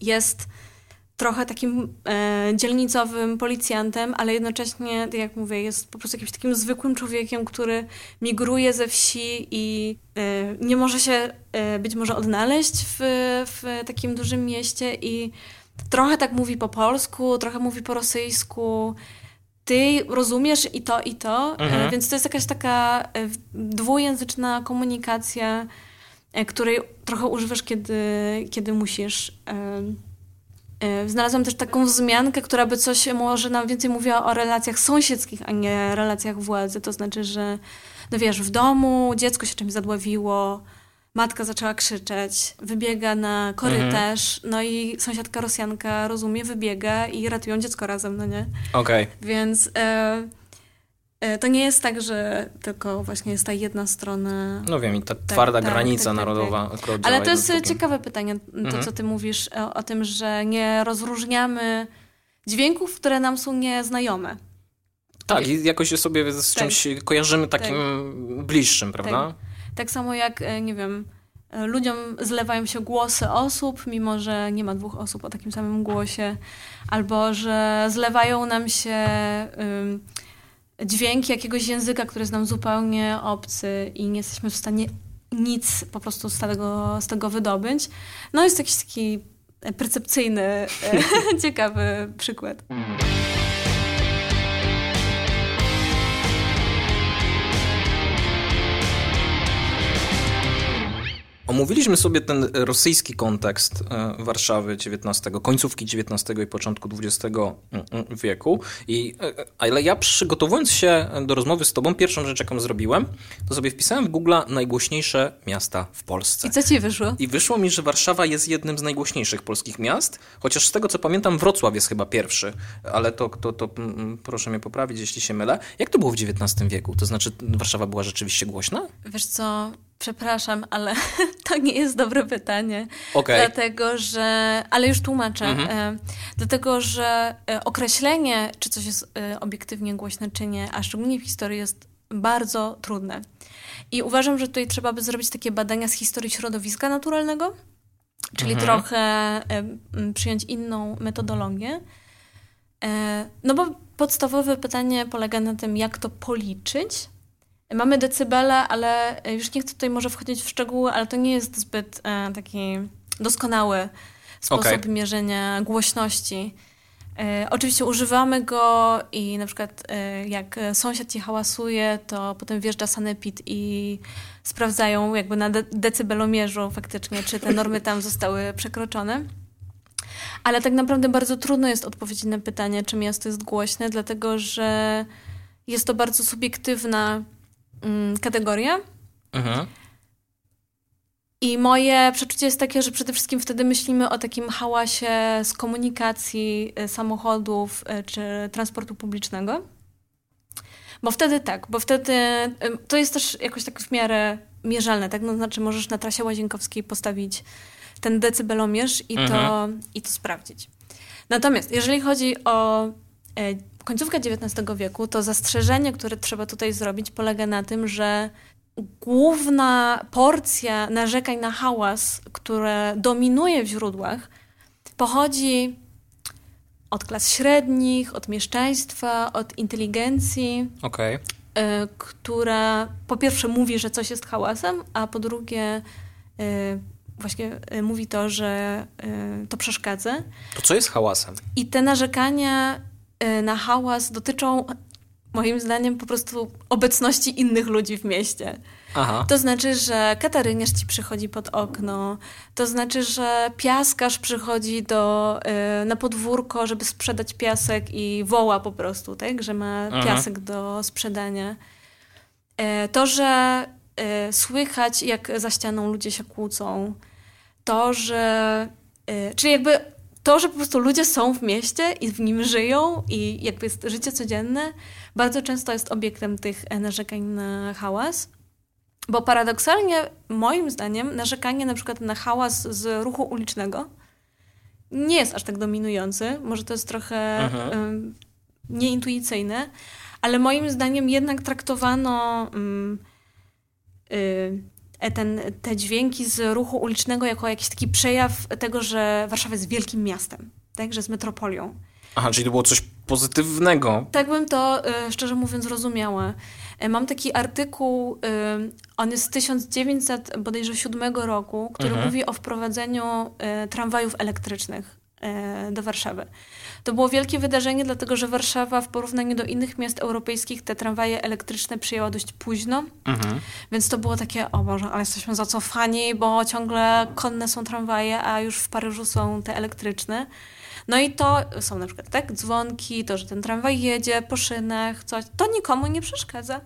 jest trochę takim e, dzielnicowym policjantem, ale jednocześnie, tak jak mówię, jest po prostu jakimś takim zwykłym człowiekiem, który migruje ze wsi i e, nie może się e, być może odnaleźć w, w takim dużym mieście i trochę tak mówi po polsku, trochę mówi po rosyjsku. Ty rozumiesz i to, i to, e, mhm. więc to jest jakaś taka e, dwujęzyczna komunikacja, e, której trochę używasz, kiedy, kiedy musisz. E, znalazłam też taką wzmiankę, która by coś może nam więcej mówiła o relacjach sąsiedzkich, a nie relacjach władzy. To znaczy, że no wiesz, w domu dziecko się czymś zadławiło, matka zaczęła krzyczeć, wybiega na korytarz, mhm. no i sąsiadka Rosjanka rozumie, wybiega i ratują dziecko razem, no nie? Okej. Okay. Więc... E, to nie jest tak, że tylko właśnie jest ta jedna strona. No wiem, i ta tak, twarda tak, granica tak, tak narodowa. Tak, Ale to jest ciekawe pytanie, to mhm. co ty mówisz o, o, tym, że nie rozróżniamy dźwięków, które nam są nieznajome. Tak, i jakoś sobie z tak. czymś kojarzymy takim bliższym, prawda? Tak samo jak, e, nie wiem, e, ludziom zlewają się głosy osób, mimo że nie ma dwóch osób o takim samym głosie, albo że zlewają nam się dźwięk jakiegoś języka, który jest nam zupełnie obcy i nie jesteśmy w stanie nic po prostu z tego, z tego wydobyć. No jest jakiś taki percepcyjny, ciekawy przykład. Omówiliśmy sobie ten rosyjski kontekst e, Warszawy XIX, końcówki XIX i początku XX mm, mm, wieku. I, e, ale ja przygotowując się do rozmowy z tobą, pierwszą rzecz, jaką zrobiłem, to sobie wpisałem w Google najgłośniejsze miasta w Polsce. I co ci wyszło? I wyszło mi, że Warszawa jest jednym z najgłośniejszych polskich miast, chociaż z tego co pamiętam Wrocław jest chyba pierwszy, ale to, to, to mm, proszę mnie poprawić, jeśli się mylę. Jak to było w XIX wieku? To znaczy Warszawa była rzeczywiście głośna? Wiesz co, Przepraszam, ale to nie jest dobre pytanie. Okay. Dlatego, że. Ale już tłumaczę. Mhm. E, dlatego, że e, określenie, czy coś jest e, obiektywnie głośne, czy nie, a szczególnie w historii, jest bardzo trudne. I uważam, że tutaj trzeba by zrobić takie badania z historii środowiska naturalnego, czyli mhm. trochę przyjąć inną metodologię. No bo podstawowe pytanie polega na tym, jak to policzyć Mamy decybele, ale już nie chcę tutaj może wchodzić w szczegóły, ale to nie jest zbyt e, taki doskonały sposób okay. mierzenia głośności. E, oczywiście używamy go i na przykład e, jak sąsiad ci hałasuje, to potem wjeżdża sanepid i sprawdzają jakby na de decybelomierzu faktycznie, czy te normy tam zostały przekroczone. Ale tak naprawdę bardzo trudno jest odpowiedzieć na pytanie, czy miasto jest głośne, dlatego że jest to bardzo subiektywna mm, kategoria. Mhm. I moje przeczucie jest takie, że przede wszystkim wtedy myślimy o takim hałasie z komunikacji y, samochodów y, czy transportu publicznego. Bo wtedy tak, bo wtedy to jest też jakoś tak w miarę mierzalne, tak? No, znaczy możesz na trasie Łazienkowskiej postawić ten decybelomierz i, Mhm. to, i to sprawdzić. Natomiast jeżeli chodzi o końcówkę XIX wieku, to zastrzeżenie, które trzeba tutaj zrobić, polega na tym, że główna porcja narzekań na hałas, które dominuje w źródłach, pochodzi od klas średnich, od mieszczaństwa, od inteligencji, Okej. y, która po pierwsze mówi, że coś jest hałasem, a po drugie y, właśnie y, mówi to, że y, to przeszkadza. To co jest hałasem? I te narzekania na hałas dotyczą moim zdaniem po prostu obecności innych ludzi w mieście. Aha. To znaczy, że kataryniarz ci przychodzi pod okno, to znaczy, że piaskarz przychodzi do, y, na podwórko, żeby sprzedać piasek i woła po prostu, tak? że ma Mhm. piasek do sprzedania. Y, To, że y, słychać, jak za ścianą ludzie się kłócą, to, że. y, Czyli jakby to, że po prostu ludzie są w mieście i w nim żyją i jakby jest życie codzienne, bardzo często jest obiektem tych e, narzekań na hałas. Bo paradoksalnie, moim zdaniem, narzekanie na przykład na hałas z ruchu ulicznego nie jest aż tak dominujący. Może to jest trochę ym, nieintuicyjne, ale moim zdaniem jednak traktowano ym, y, ten, te dźwięki z ruchu ulicznego jako jakiś taki przejaw tego, że Warszawa jest wielkim miastem, tak? że jest metropolią. Aha, czyli to było coś pozytywnego. Tak bym to y, szczerze mówiąc rozumiała. Y, Mam taki artykuł, on jest z 1907 roku, który Mhm. mówi o wprowadzeniu tramwajów elektrycznych do Warszawy. To było wielkie wydarzenie, dlatego że Warszawa w porównaniu do innych miast europejskich te tramwaje elektryczne przyjęła dość późno, Mhm. więc to było takie, o Boże, ale jesteśmy zacofani, bo ciągle konne są tramwaje, a już w Paryżu są te elektryczne. No i to są na przykład tak, dzwonki, to, że ten tramwaj jedzie po szynach, coś, to nikomu nie przeszkadza.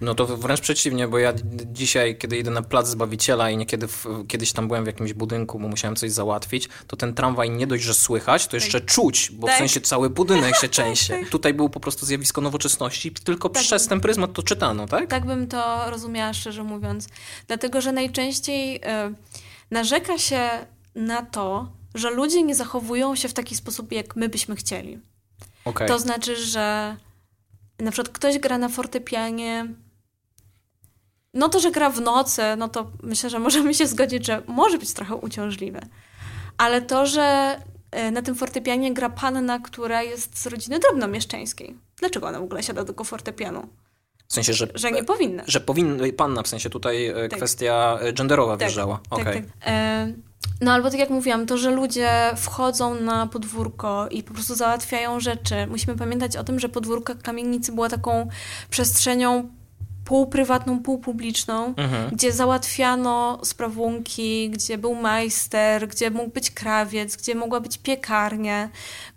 No to wręcz przeciwnie, bo ja dzisiaj, kiedy idę na plac Zbawiciela i niekiedy w, kiedyś tam byłem w jakimś budynku, bo musiałem coś załatwić, to ten tramwaj nie dość, że słychać, to jeszcze czuć, bo w Tak. sensie cały budynek się trzęsie. Tutaj było po prostu zjawisko nowoczesności, tylko Tak. przez ten pryzmat to czytano, tak? Tak bym to rozumiała, szczerze mówiąc. Dlatego, że najczęściej y, narzeka się na to, że ludzie nie zachowują się w taki sposób, jak my byśmy chcieli. Okej. To znaczy, że na przykład ktoś gra na fortepianie. No to, że gra w nocy, no to myślę, że możemy się zgodzić, że może być trochę uciążliwe. Ale to, że e, na tym fortepianie gra panna, która jest z rodziny drobnomieszczańskiej. Dlaczego ona w ogóle siada do tego fortepianu? W sensie, że, Że nie powinna. że powinna, panna, w sensie tutaj e, Tak. kwestia e, genderowa Tak, wjeżdżała. Tak, Okej. tak. E, No albo tak jak mówiłam, to, że ludzie wchodzą na podwórko i po prostu załatwiają rzeczy. Musimy pamiętać o tym, że podwórko kamienicy była taką przestrzenią półprywatną, półpubliczną, Mhm. gdzie załatwiano sprawunki, gdzie był majster, gdzie mógł być krawiec, gdzie mogła być piekarnia,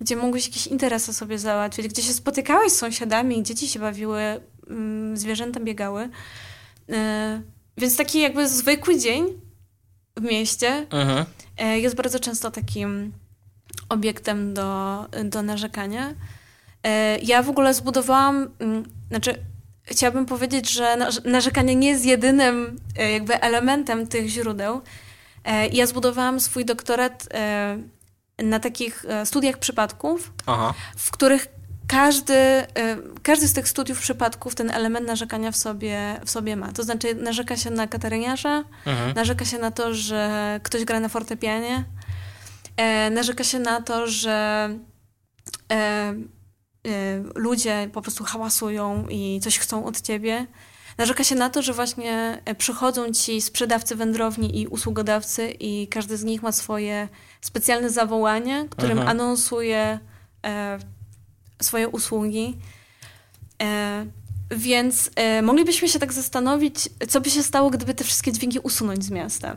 gdzie mogłeś jakieś interesy sobie załatwić, gdzie się spotykałeś z sąsiadami, dzieci się bawiły, mm, zwierzęta biegały. E, Więc taki jakby zwykły dzień w mieście Mhm. e, jest bardzo często takim obiektem do, do narzekania. E, Ja w ogóle zbudowałam, mm, znaczy chciałabym powiedzieć, że narz- narzekanie nie jest jedynym e, jakby elementem tych źródeł. Ja zbudowałam swój doktorat na takich studiach przypadków, Aha. w których każdy, y, każdy z tych studiów przypadków ten element narzekania w sobie, w sobie ma. To znaczy narzeka się na kataryniarza, Mhm. narzeka się na to, że ktoś gra na fortepianie, e, narzeka się na to, że e, e, ludzie po prostu hałasują i coś chcą od ciebie. Narzeka się na to, że właśnie e, przychodzą ci sprzedawcy wędrowni i usługodawcy i każdy z nich ma swoje specjalne zawołanie, którym Mhm. anonsuje e, swoje usługi. E, więc e, moglibyśmy się tak zastanowić, co by się stało, gdyby te wszystkie dźwięki usunąć z miasta.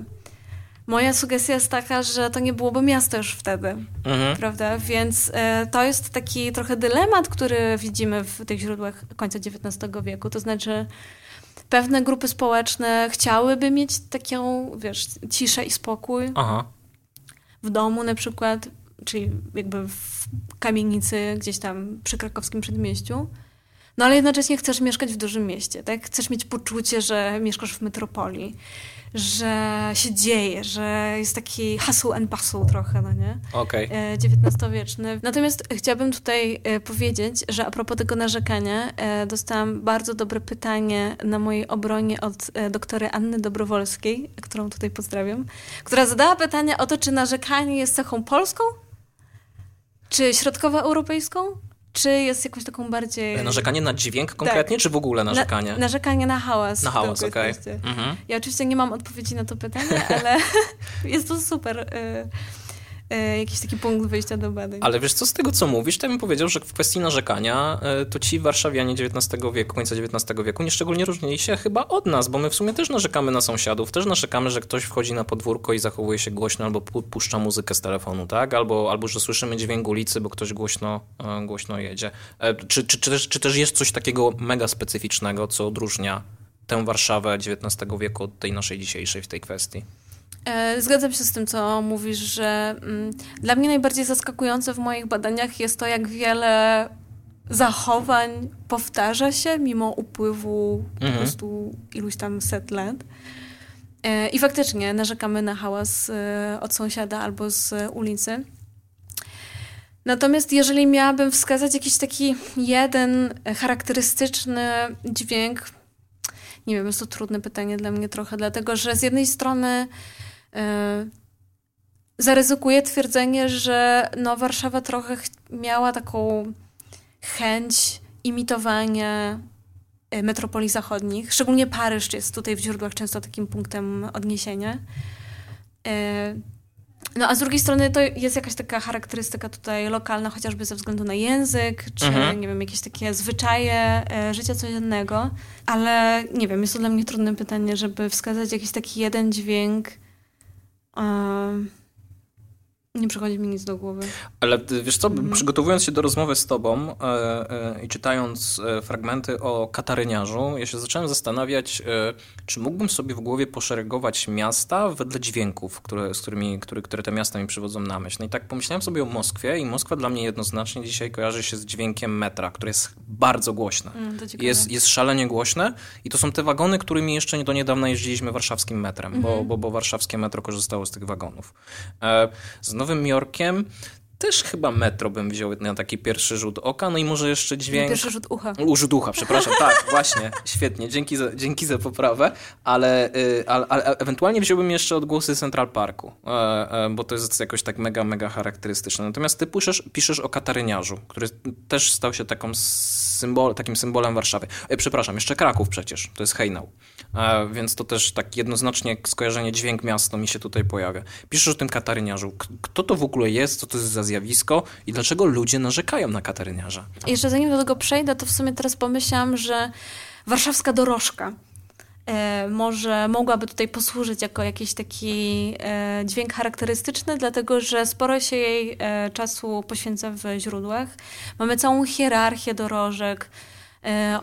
Moja sugestia jest taka, że to nie byłoby miasta już wtedy, Mhm. prawda? Więc e, to jest taki trochę dylemat, który widzimy w tych źródłach końca XIX wieku. To znaczy, pewne grupy społeczne chciałyby mieć taką, wiesz, ciszę i spokój Aha. w domu na przykład, czyli jakby w kamienicy gdzieś tam przy krakowskim przedmieściu. no ale jednocześnie chcesz mieszkać w dużym mieście, tak? Chcesz mieć poczucie, że mieszkasz w metropolii że się dzieje, że jest taki hustle and bustle trochę, no nie? Okej. Okay. XIX-wieczny. Natomiast chciałabym tutaj e, powiedzieć, że a propos tego narzekania, e, dostałam bardzo dobre pytanie na mojej obronie od e, doktory Anny Dobrowolskiej, którą tutaj pozdrawiam, która zadała pytanie o to, czy narzekanie jest cechą polską, czy środkowoeuropejską, czy jest jakąś taką bardziej... E, narzekanie na dźwięk konkretnie, tak. czy w ogóle narzekanie? Na, narzekanie na hałas. Na hałas, okej. Okay. Mhm. Ja oczywiście nie mam odpowiedzi na to pytanie, ale jest to super... Y jakiś taki punkt wyjścia do badań. Ale wiesz co, z tego co mówisz, to bym powiedział, że w kwestii narzekania e, to ci warszawianie XIX wieku, końca XIX wieku nieszczególnie różnili się chyba od nas, bo my w sumie też narzekamy na sąsiadów, też narzekamy, że ktoś wchodzi na podwórko i zachowuje się głośno albo puszcza muzykę z telefonu, tak? Albo, albo że słyszymy dźwięk ulicy, bo ktoś głośno, e, głośno jedzie. Czy, czy, czy, też, czy też jest coś takiego mega specyficznego, co odróżnia tę Warszawę XIX wieku od tej naszej dzisiejszej w tej kwestii? E, zgadzam się z tym, co mówisz, że mm, dla mnie najbardziej zaskakujące w moich badaniach jest to, jak wiele zachowań powtarza się mimo upływu mhm. po prostu iluś tam set lat. E, I faktycznie narzekamy na hałas e, od sąsiada albo z ulicy. Natomiast jeżeli miałabym wskazać jakiś taki jeden charakterystyczny dźwięk, nie wiem, jest to trudne pytanie dla mnie trochę, dlatego że z jednej strony zaryzykuję twierdzenie, że no, Warszawa trochę miała taką chęć imitowania e, metropolii zachodnich. Szczególnie Paryż jest tutaj w źródłach często takim punktem odniesienia. E, no a z drugiej strony to jest jakaś taka charakterystyka tutaj lokalna, chociażby ze względu na język, czy mhm. nie wiem, jakieś takie zwyczaje życia codziennego, ale nie wiem, jest to dla mnie trudne pytanie, żeby wskazać jakiś taki jeden dźwięk, nie przychodzi mi nic do głowy. Ale wiesz co, mhm. przygotowując się do rozmowy z tobą e, e, i czytając e, fragmenty o kataryniarzu, ja się zacząłem zastanawiać, czy mógłbym sobie w głowie poszeregować miasta wedle dźwięków, które, z którymi, które, które te miasta mi przywodzą na myśl. No i tak pomyślałem sobie o Moskwie i Moskwa dla mnie jednoznacznie dzisiaj kojarzy się z dźwiękiem metra, które jest bardzo głośne. Mm, jest, jest szalenie głośne i to są te wagony, którymi jeszcze do niedawna jeździliśmy warszawskim metrem, mm -hmm. bo, mhm. bo, bo warszawskie metro korzystało z tych wagonów. E, Nowym Jorkiem też chyba metro bym wziął na taki pierwszy rzut oka, no i może jeszcze dźwięk... Pierwszy rzut ucha. U, rzut ucha, przepraszam, tak, właśnie, świetnie, dzięki za, dzięki za poprawę, ale, y, ale, ale, ewentualnie wziąłbym jeszcze odgłosy Central Parku, e, e, bo to jest jakoś tak mega, mega charakterystyczne. Natomiast ty piszesz, piszesz o kataryniarzu, który też stał się taką symbol, takim symbolem Warszawy. E, przepraszam, jeszcze Kraków przecież, to jest hejnał, więc to też tak jednoznacznie skojarzenie dźwięk miasto mi się tutaj pojawia. Piszesz o tym kataryniarzu. Kto to w ogóle jest, co to jest za zjawisko i dlaczego ludzie narzekają na kataryniarza. Jeszcze zanim do tego przejdę, to w sumie teraz pomyślałam, że warszawska dorożka e, może mogłaby tutaj posłużyć jako jakiś taki e, dźwięk charakterystyczny, dlatego że sporo się jej e, czasu poświęca w źródłach. Mamy całą hierarchię dorożek,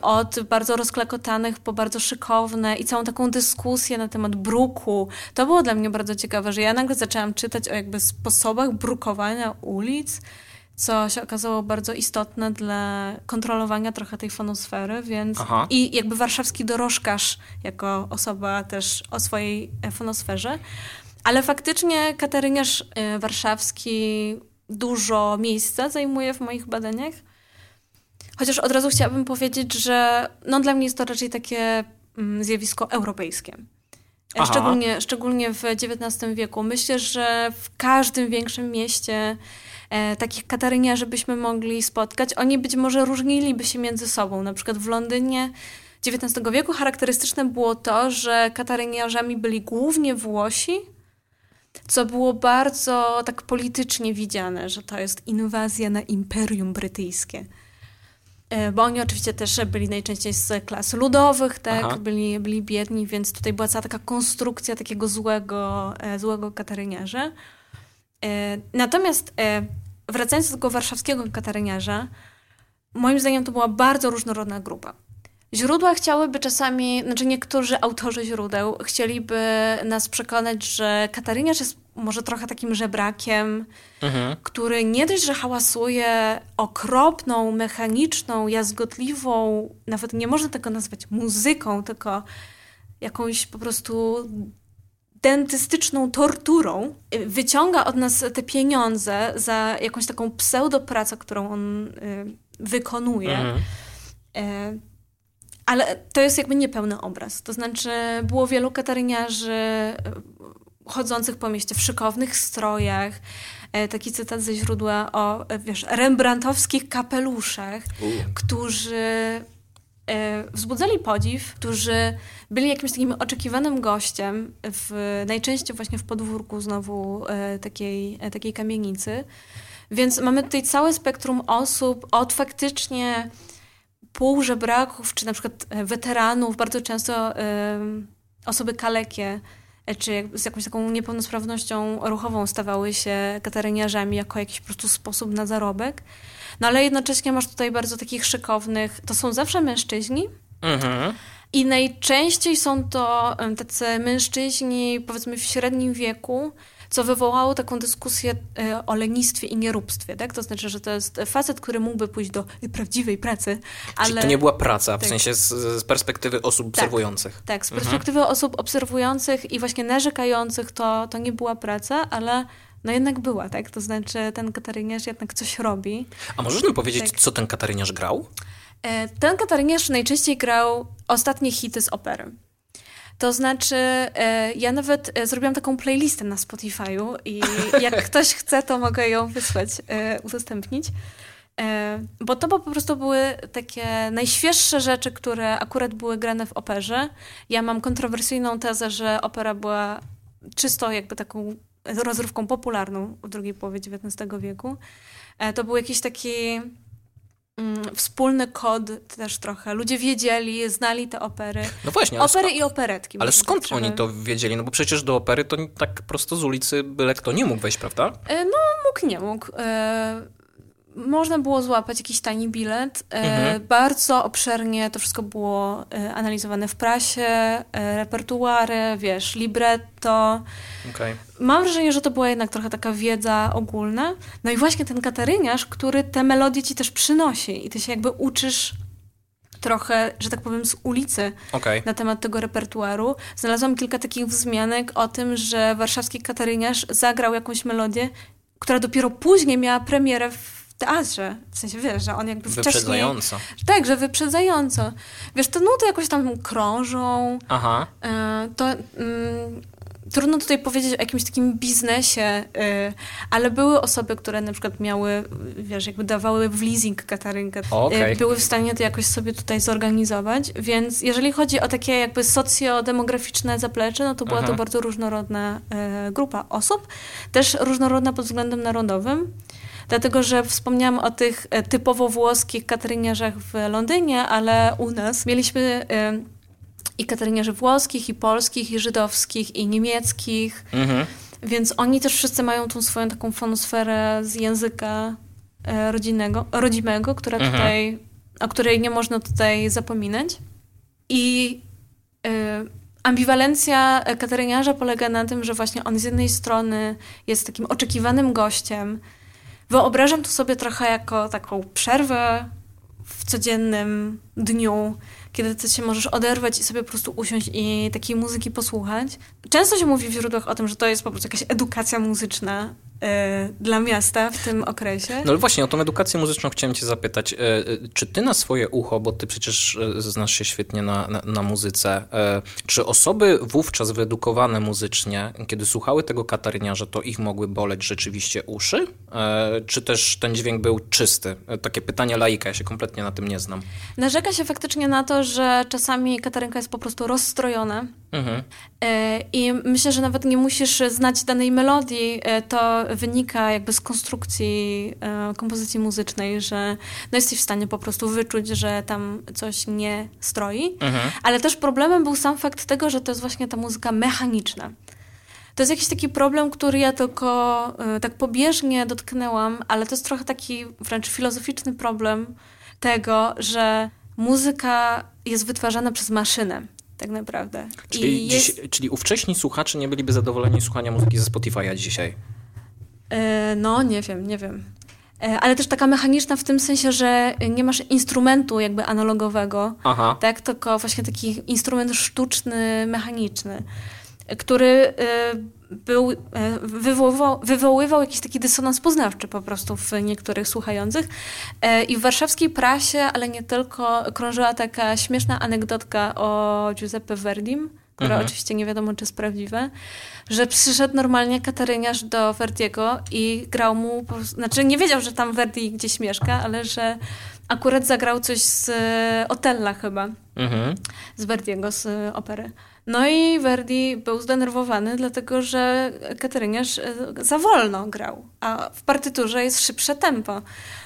od bardzo rozklakotanych po bardzo szykowne i całą taką dyskusję na temat bruku. To było dla mnie bardzo ciekawe, że ja nagle zaczęłam czytać o jakby sposobach brukowania ulic, co się okazało bardzo istotne dla kontrolowania trochę tej fonosfery, więc Aha. i jakby warszawski dorożkarz jako osoba też o swojej fonosferze. Ale faktycznie kataryniarz e, warszawski dużo miejsca zajmuje w moich badaniach. Chociaż od razu chciałabym powiedzieć, że no dla mnie jest to raczej takie mm, zjawisko europejskie. Szczególnie, szczególnie w XIX wieku. Myślę, że w każdym większym mieście e, takich kataryniarzy byśmy mogli spotkać. Oni być może różniliby się między sobą. Na przykład w Londynie XIX wieku charakterystyczne było to, że kataryniarzami byli głównie Włosi, co było bardzo tak politycznie widziane, że to jest inwazja na Imperium Brytyjskie. E, bo oni oczywiście też byli najczęściej z klas ludowych, tak, byli, byli biedni, więc tutaj była cała taka konstrukcja takiego złego, e, złego kataryniarza. E, natomiast wracając do tego warszawskiego kataryniarza, moim zdaniem to była bardzo różnorodna grupa. Źródła chciałyby czasami, znaczy niektórzy autorzy źródeł chcieliby nas przekonać, że kataryniarz jest może trochę takim żebrakiem, mhm. który nie dość, że hałasuje okropną, mechaniczną, jazgotliwą, nawet nie można tego nazwać muzyką, tylko jakąś po prostu dentystyczną torturą, wyciąga od nas te pieniądze za jakąś taką pseudopracę, którą on y, wykonuje. Mhm. Y, ale to jest jakby niepełny obraz. To znaczy, było wielu kataryniarzy chodzących po mieście w szykownych strojach. E, taki cytat ze źródła o, e, wiesz, rembrandtowskich kapeluszach, którzy e, wzbudzali podziw, którzy byli jakimś takim oczekiwanym gościem, w, najczęściej właśnie w podwórku znowu takiej, takiej kamienicy. Więc mamy tutaj całe spektrum osób, od faktycznie półżebraków, czy na przykład weteranów, bardzo często osoby kalekie, czy z jakąś taką niepełnosprawnością ruchową stawały się kataryniarzami jako jakiś po prostu sposób na zarobek. No ale jednocześnie masz tutaj bardzo takich szykownych, to są zawsze mężczyźni. Mhm. I najczęściej są to tacy mężczyźni, powiedzmy w średnim wieku, co wywołało taką dyskusję e, o lenistwie i nieróbstwie, tak? To znaczy, że to jest facet, który mógłby pójść do prawdziwej pracy, ale... Czyli to nie była praca, w tak. sensie z, z, perspektywy osób tak, obserwujących. Tak, z perspektywy mhm. osób obserwujących i właśnie narzekających to, to nie była praca, ale no jednak była, tak? To znaczy ten kataryniarz jednak coś robi. A możesz nam powiedzieć, tak. co ten kataryniarz grał? E, ten kataryniarz najczęściej grał ostatnie hity z opery. To znaczy, e, ja nawet e, zrobiłam taką playlistę na Spotify'u i jak ktoś chce, to mogę ją wysłać, e, udostępnić. Bo to po prostu były takie najświeższe rzeczy, które akurat były grane w operze. Ja mam kontrowersyjną tezę, że opera była czysto jakby taką rozrywką popularną w drugiej połowie XIX wieku. To był jakiś taki wspólny kod też trochę. Ludzie wiedzieli, znali te opery. No właśnie. Opery i operetki. Ale skąd tak oni to wiedzieli? No bo przecież do opery to tak prosto z ulicy byle kto nie mógł wejść, prawda? E, no mógł, nie mógł. E, można było złapać jakiś tani bilet. E, mhm. Bardzo obszernie to wszystko było analizowane w prasie, repertuary, wiesz, libretto. Okay. Mam wrażenie, że to była jednak trochę taka wiedza ogólna. No i właśnie ten kataryniarz, który te melodie ci też przynosi i ty się jakby uczysz trochę, że tak powiem, z ulicy okay. na temat tego repertuaru. Znalazłam kilka takich wzmianek o tym, że warszawski kataryniarz zagrał jakąś melodię, która dopiero później miała premierę w teatrze. W sensie, wiesz, że on jakby wcześniej... Wyprzedzająco. Tak, że wyprzedzająco. Wiesz, te nuty jakoś tam krążą. Aha. E, to... Mm, trudno tutaj powiedzieć o jakimś takim biznesie, y, ale były osoby, które na przykład miały, wiesz, jakby dawały w leasing katarynkę, okay. były w stanie to jakoś sobie tutaj zorganizować, więc jeżeli chodzi o takie jakby socjodemograficzne zaplecze, no to była Aha. to bardzo różnorodna y, grupa osób, też różnorodna pod względem narodowym, dlatego że wspomniałam o tych y, typowo włoskich kataryniarzach w Londynie, ale u nas mieliśmy i kataryniarzy włoskich, i polskich, i żydowskich, i niemieckich. Mhm. Więc oni też wszyscy mają tą swoją taką fonosferę z języka e, rodzinnego, rodzimego, która mhm. tutaj, o której nie można tutaj zapominać. I y, ambiwalencja kataryniarza polega na tym, że właśnie on z jednej strony jest takim oczekiwanym gościem. Wyobrażam to sobie trochę jako taką przerwę w codziennym dniu, kiedy ty się możesz oderwać i sobie po prostu usiąść i takiej muzyki posłuchać. Często się mówi w źródłach o tym, że to jest po prostu jakaś edukacja muzyczna, dla miasta w tym okresie. No właśnie, o tą edukację muzyczną chciałem cię zapytać. E, e, czy ty na swoje ucho, bo ty przecież znasz się świetnie na, na, na, muzyce, czy osoby wówczas wyedukowane muzycznie, kiedy słuchały tego kataryniarza, to ich mogły boleć rzeczywiście uszy? Czy też ten dźwięk był czysty? Takie pytanie laika, ja się kompletnie na tym nie znam. Narzeka się faktycznie na to, że czasami katarynka jest po prostu rozstrojona. Mhm. I myślę, że nawet nie musisz znać danej melodii, to wynika jakby z konstrukcji e, kompozycji muzycznej, że no jesteś w stanie po prostu wyczuć, że tam coś nie stroi. Mhm. Ale też problemem był sam fakt tego, że to jest właśnie ta muzyka mechaniczna. To jest jakiś taki problem, który ja tylko e, tak pobieżnie dotknęłam, ale to jest trochę taki wręcz filozoficzny problem tego, że muzyka jest wytwarzana przez maszynę. Tak naprawdę. Czyli, jest... dziś, czyli ówcześni słuchacze nie byliby zadowoleni słuchania muzyki ze Spotify'a dzisiaj? E, no, nie wiem, nie wiem. E, ale też taka mechaniczna w tym sensie, że nie masz instrumentu jakby analogowego, Aha. tak? Tylko właśnie taki instrument sztuczny, mechaniczny, który e, był, wywoływał, wywoływał jakiś taki dysonans poznawczy po prostu w niektórych słuchających. I w warszawskiej prasie, ale nie tylko, krążyła taka śmieszna anegdotka o Giuseppe Verdim, która mhm. oczywiście nie wiadomo, czy jest prawdziwe, że przyszedł normalnie kataryniarz do Verdiego i grał mu, znaczy nie wiedział, że tam Verdi gdzieś mieszka, ale że akurat zagrał coś z e, Otella chyba, mhm. z Verdiego, z e, opery. No i Verdi był zdenerwowany, dlatego że Kateryniarz e, za wolno grał, a w partyturze jest szybsze tempo.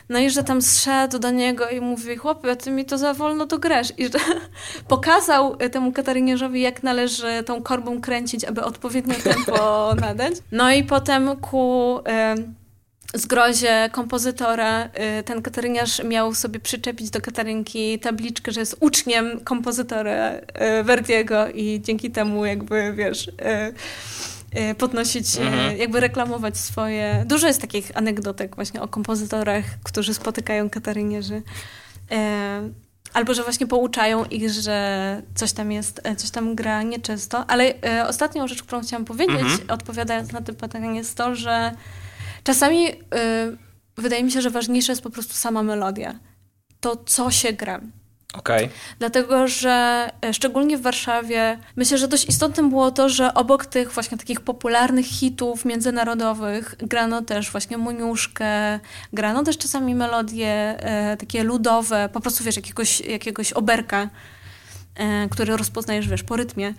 No i że tam zszedł do niego i mówi, chłopie, ty mi to za wolno to grasz. I że pokazał temu Kataryniarzowi, jak należy tą korbą kręcić, aby odpowiednio tempo nadać. No i potem ku... Y zgrozie kompozytora y, ten kataryniarz miał sobie przyczepić do katarynki tabliczkę, że jest uczniem kompozytora y, Verdiego i dzięki temu jakby, wiesz, y, podnosić, mhm. jakby reklamować swoje... Dużo jest takich anegdotek właśnie o kompozytorach, którzy spotykają katarynierzy. Albo, że właśnie pouczają ich, że coś tam jest, coś tam gra nieczysto. Ale ostatnią rzecz, którą chciałam powiedzieć, mhm. odpowiadając na to pytanie, jest to, że Czasami y, wydaje mi się, że ważniejsza jest po prostu sama melodia. To, co się gra. Okay. Dlatego, że e, szczególnie w Warszawie myślę, że dość istotnym było to, że obok tych właśnie takich popularnych hitów międzynarodowych grano też właśnie Moniuszkę, grano też czasami melodie e, takie ludowe, po prostu wiesz, jakiegoś, jakiegoś oberka, e, który rozpoznajesz, wiesz, po rytmie.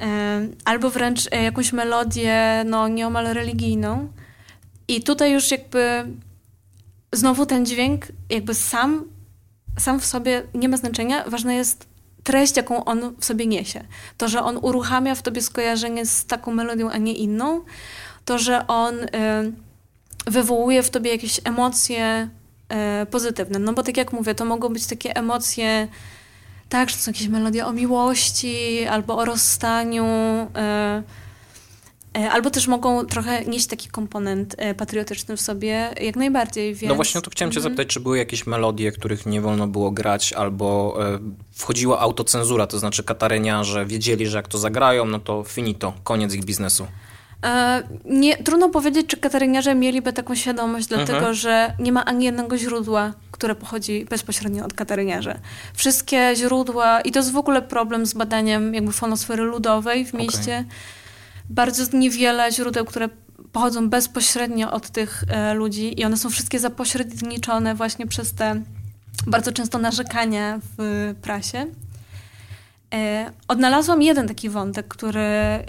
E, albo wręcz e, jakąś melodię, no nieomal religijną. I tutaj już jakby znowu ten dźwięk jakby sam, sam w sobie nie ma znaczenia. Ważna jest treść, jaką on w sobie niesie. To, że on uruchamia w tobie skojarzenie z taką melodią, a nie inną. To, że on y, wywołuje w tobie jakieś emocje y, pozytywne. No bo tak jak mówię, to mogą być takie emocje, tak, że to są jakieś melodie o miłości albo o rozstaniu. Y, albo też mogą trochę nieść taki komponent e, patriotyczny w sobie, jak najbardziej. Więc... No właśnie to chciałem cię mhm. zapytać, czy były jakieś melodie, których nie wolno było grać, albo e, wchodziła autocenzura, to znaczy kataryniarze wiedzieli, że jak to zagrają, no to finito, koniec ich biznesu. nie, trudno powiedzieć, czy kataryniarze mieliby taką świadomość, dlatego mhm. że nie ma ani jednego źródła, które pochodzi bezpośrednio od kataryniarzy. Wszystkie źródła, i to jest w ogóle problem z badaniem jakby fonosfery ludowej w mieście, okay bardzo niewiele źródeł, które pochodzą bezpośrednio od tych e, ludzi i one są wszystkie zapośredniczone właśnie przez te bardzo często narzekania w prasie. E, odnalazłam jeden taki wątek, który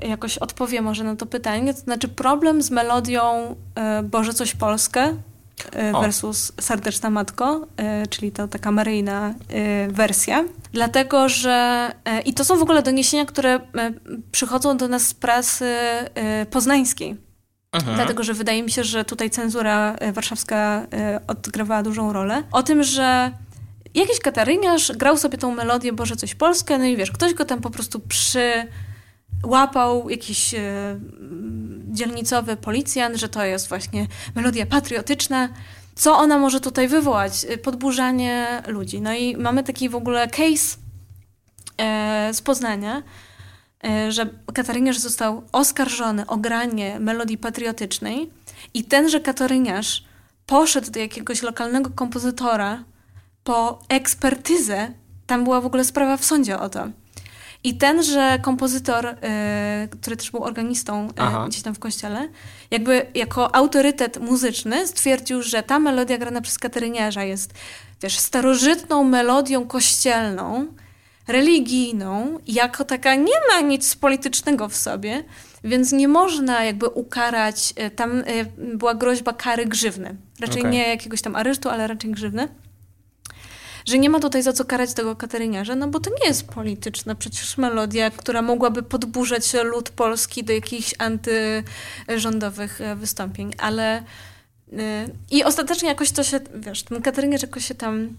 jakoś odpowie może na to pytanie, to znaczy problem z melodią e, Boże coś Polskę versus Serdeczna Matko, czyli to taka maryjna wersja. Dlatego, że i to są w ogóle doniesienia, które przychodzą do nas z prasy poznańskiej. Mhm. Dlatego, że wydaje mi się, że tutaj cenzura warszawska odgrywała dużą rolę. O tym, że jakiś kataryniarz grał sobie tą melodię Boże coś Polskę, no i wiesz, ktoś go tam po prostu przy łapał jakiś e, dzielnicowy policjant, że to jest właśnie melodia patriotyczna. Co ona może tutaj wywołać? Podburzanie ludzi. No i mamy taki w ogóle case e, z Poznania, e, że kataryniarz został oskarżony o granie melodii patriotycznej i tenże kataryniarz poszedł do jakiegoś lokalnego kompozytora po ekspertyzę. Tam była w ogóle sprawa w sądzie o to. I tenże kompozytor, y, który też był organistą y, gdzieś tam w kościele, jakby jako autorytet muzyczny stwierdził, że ta melodia grana przez kateryniarza jest też starożytną melodią kościelną, religijną, jako taka nie ma nic politycznego w sobie, więc nie można jakby ukarać, y, tam była groźba kary grzywny. Raczej okay. nie jakiegoś tam aresztu, ale raczej grzywny że nie ma tutaj za co karać tego kateryniarza, no bo to nie jest polityczna przecież melodia, która mogłaby podburzać lud polski do jakichś antyrządowych e, wystąpień, ale I ostatecznie jakoś to się, wiesz, ten jakoś się tam...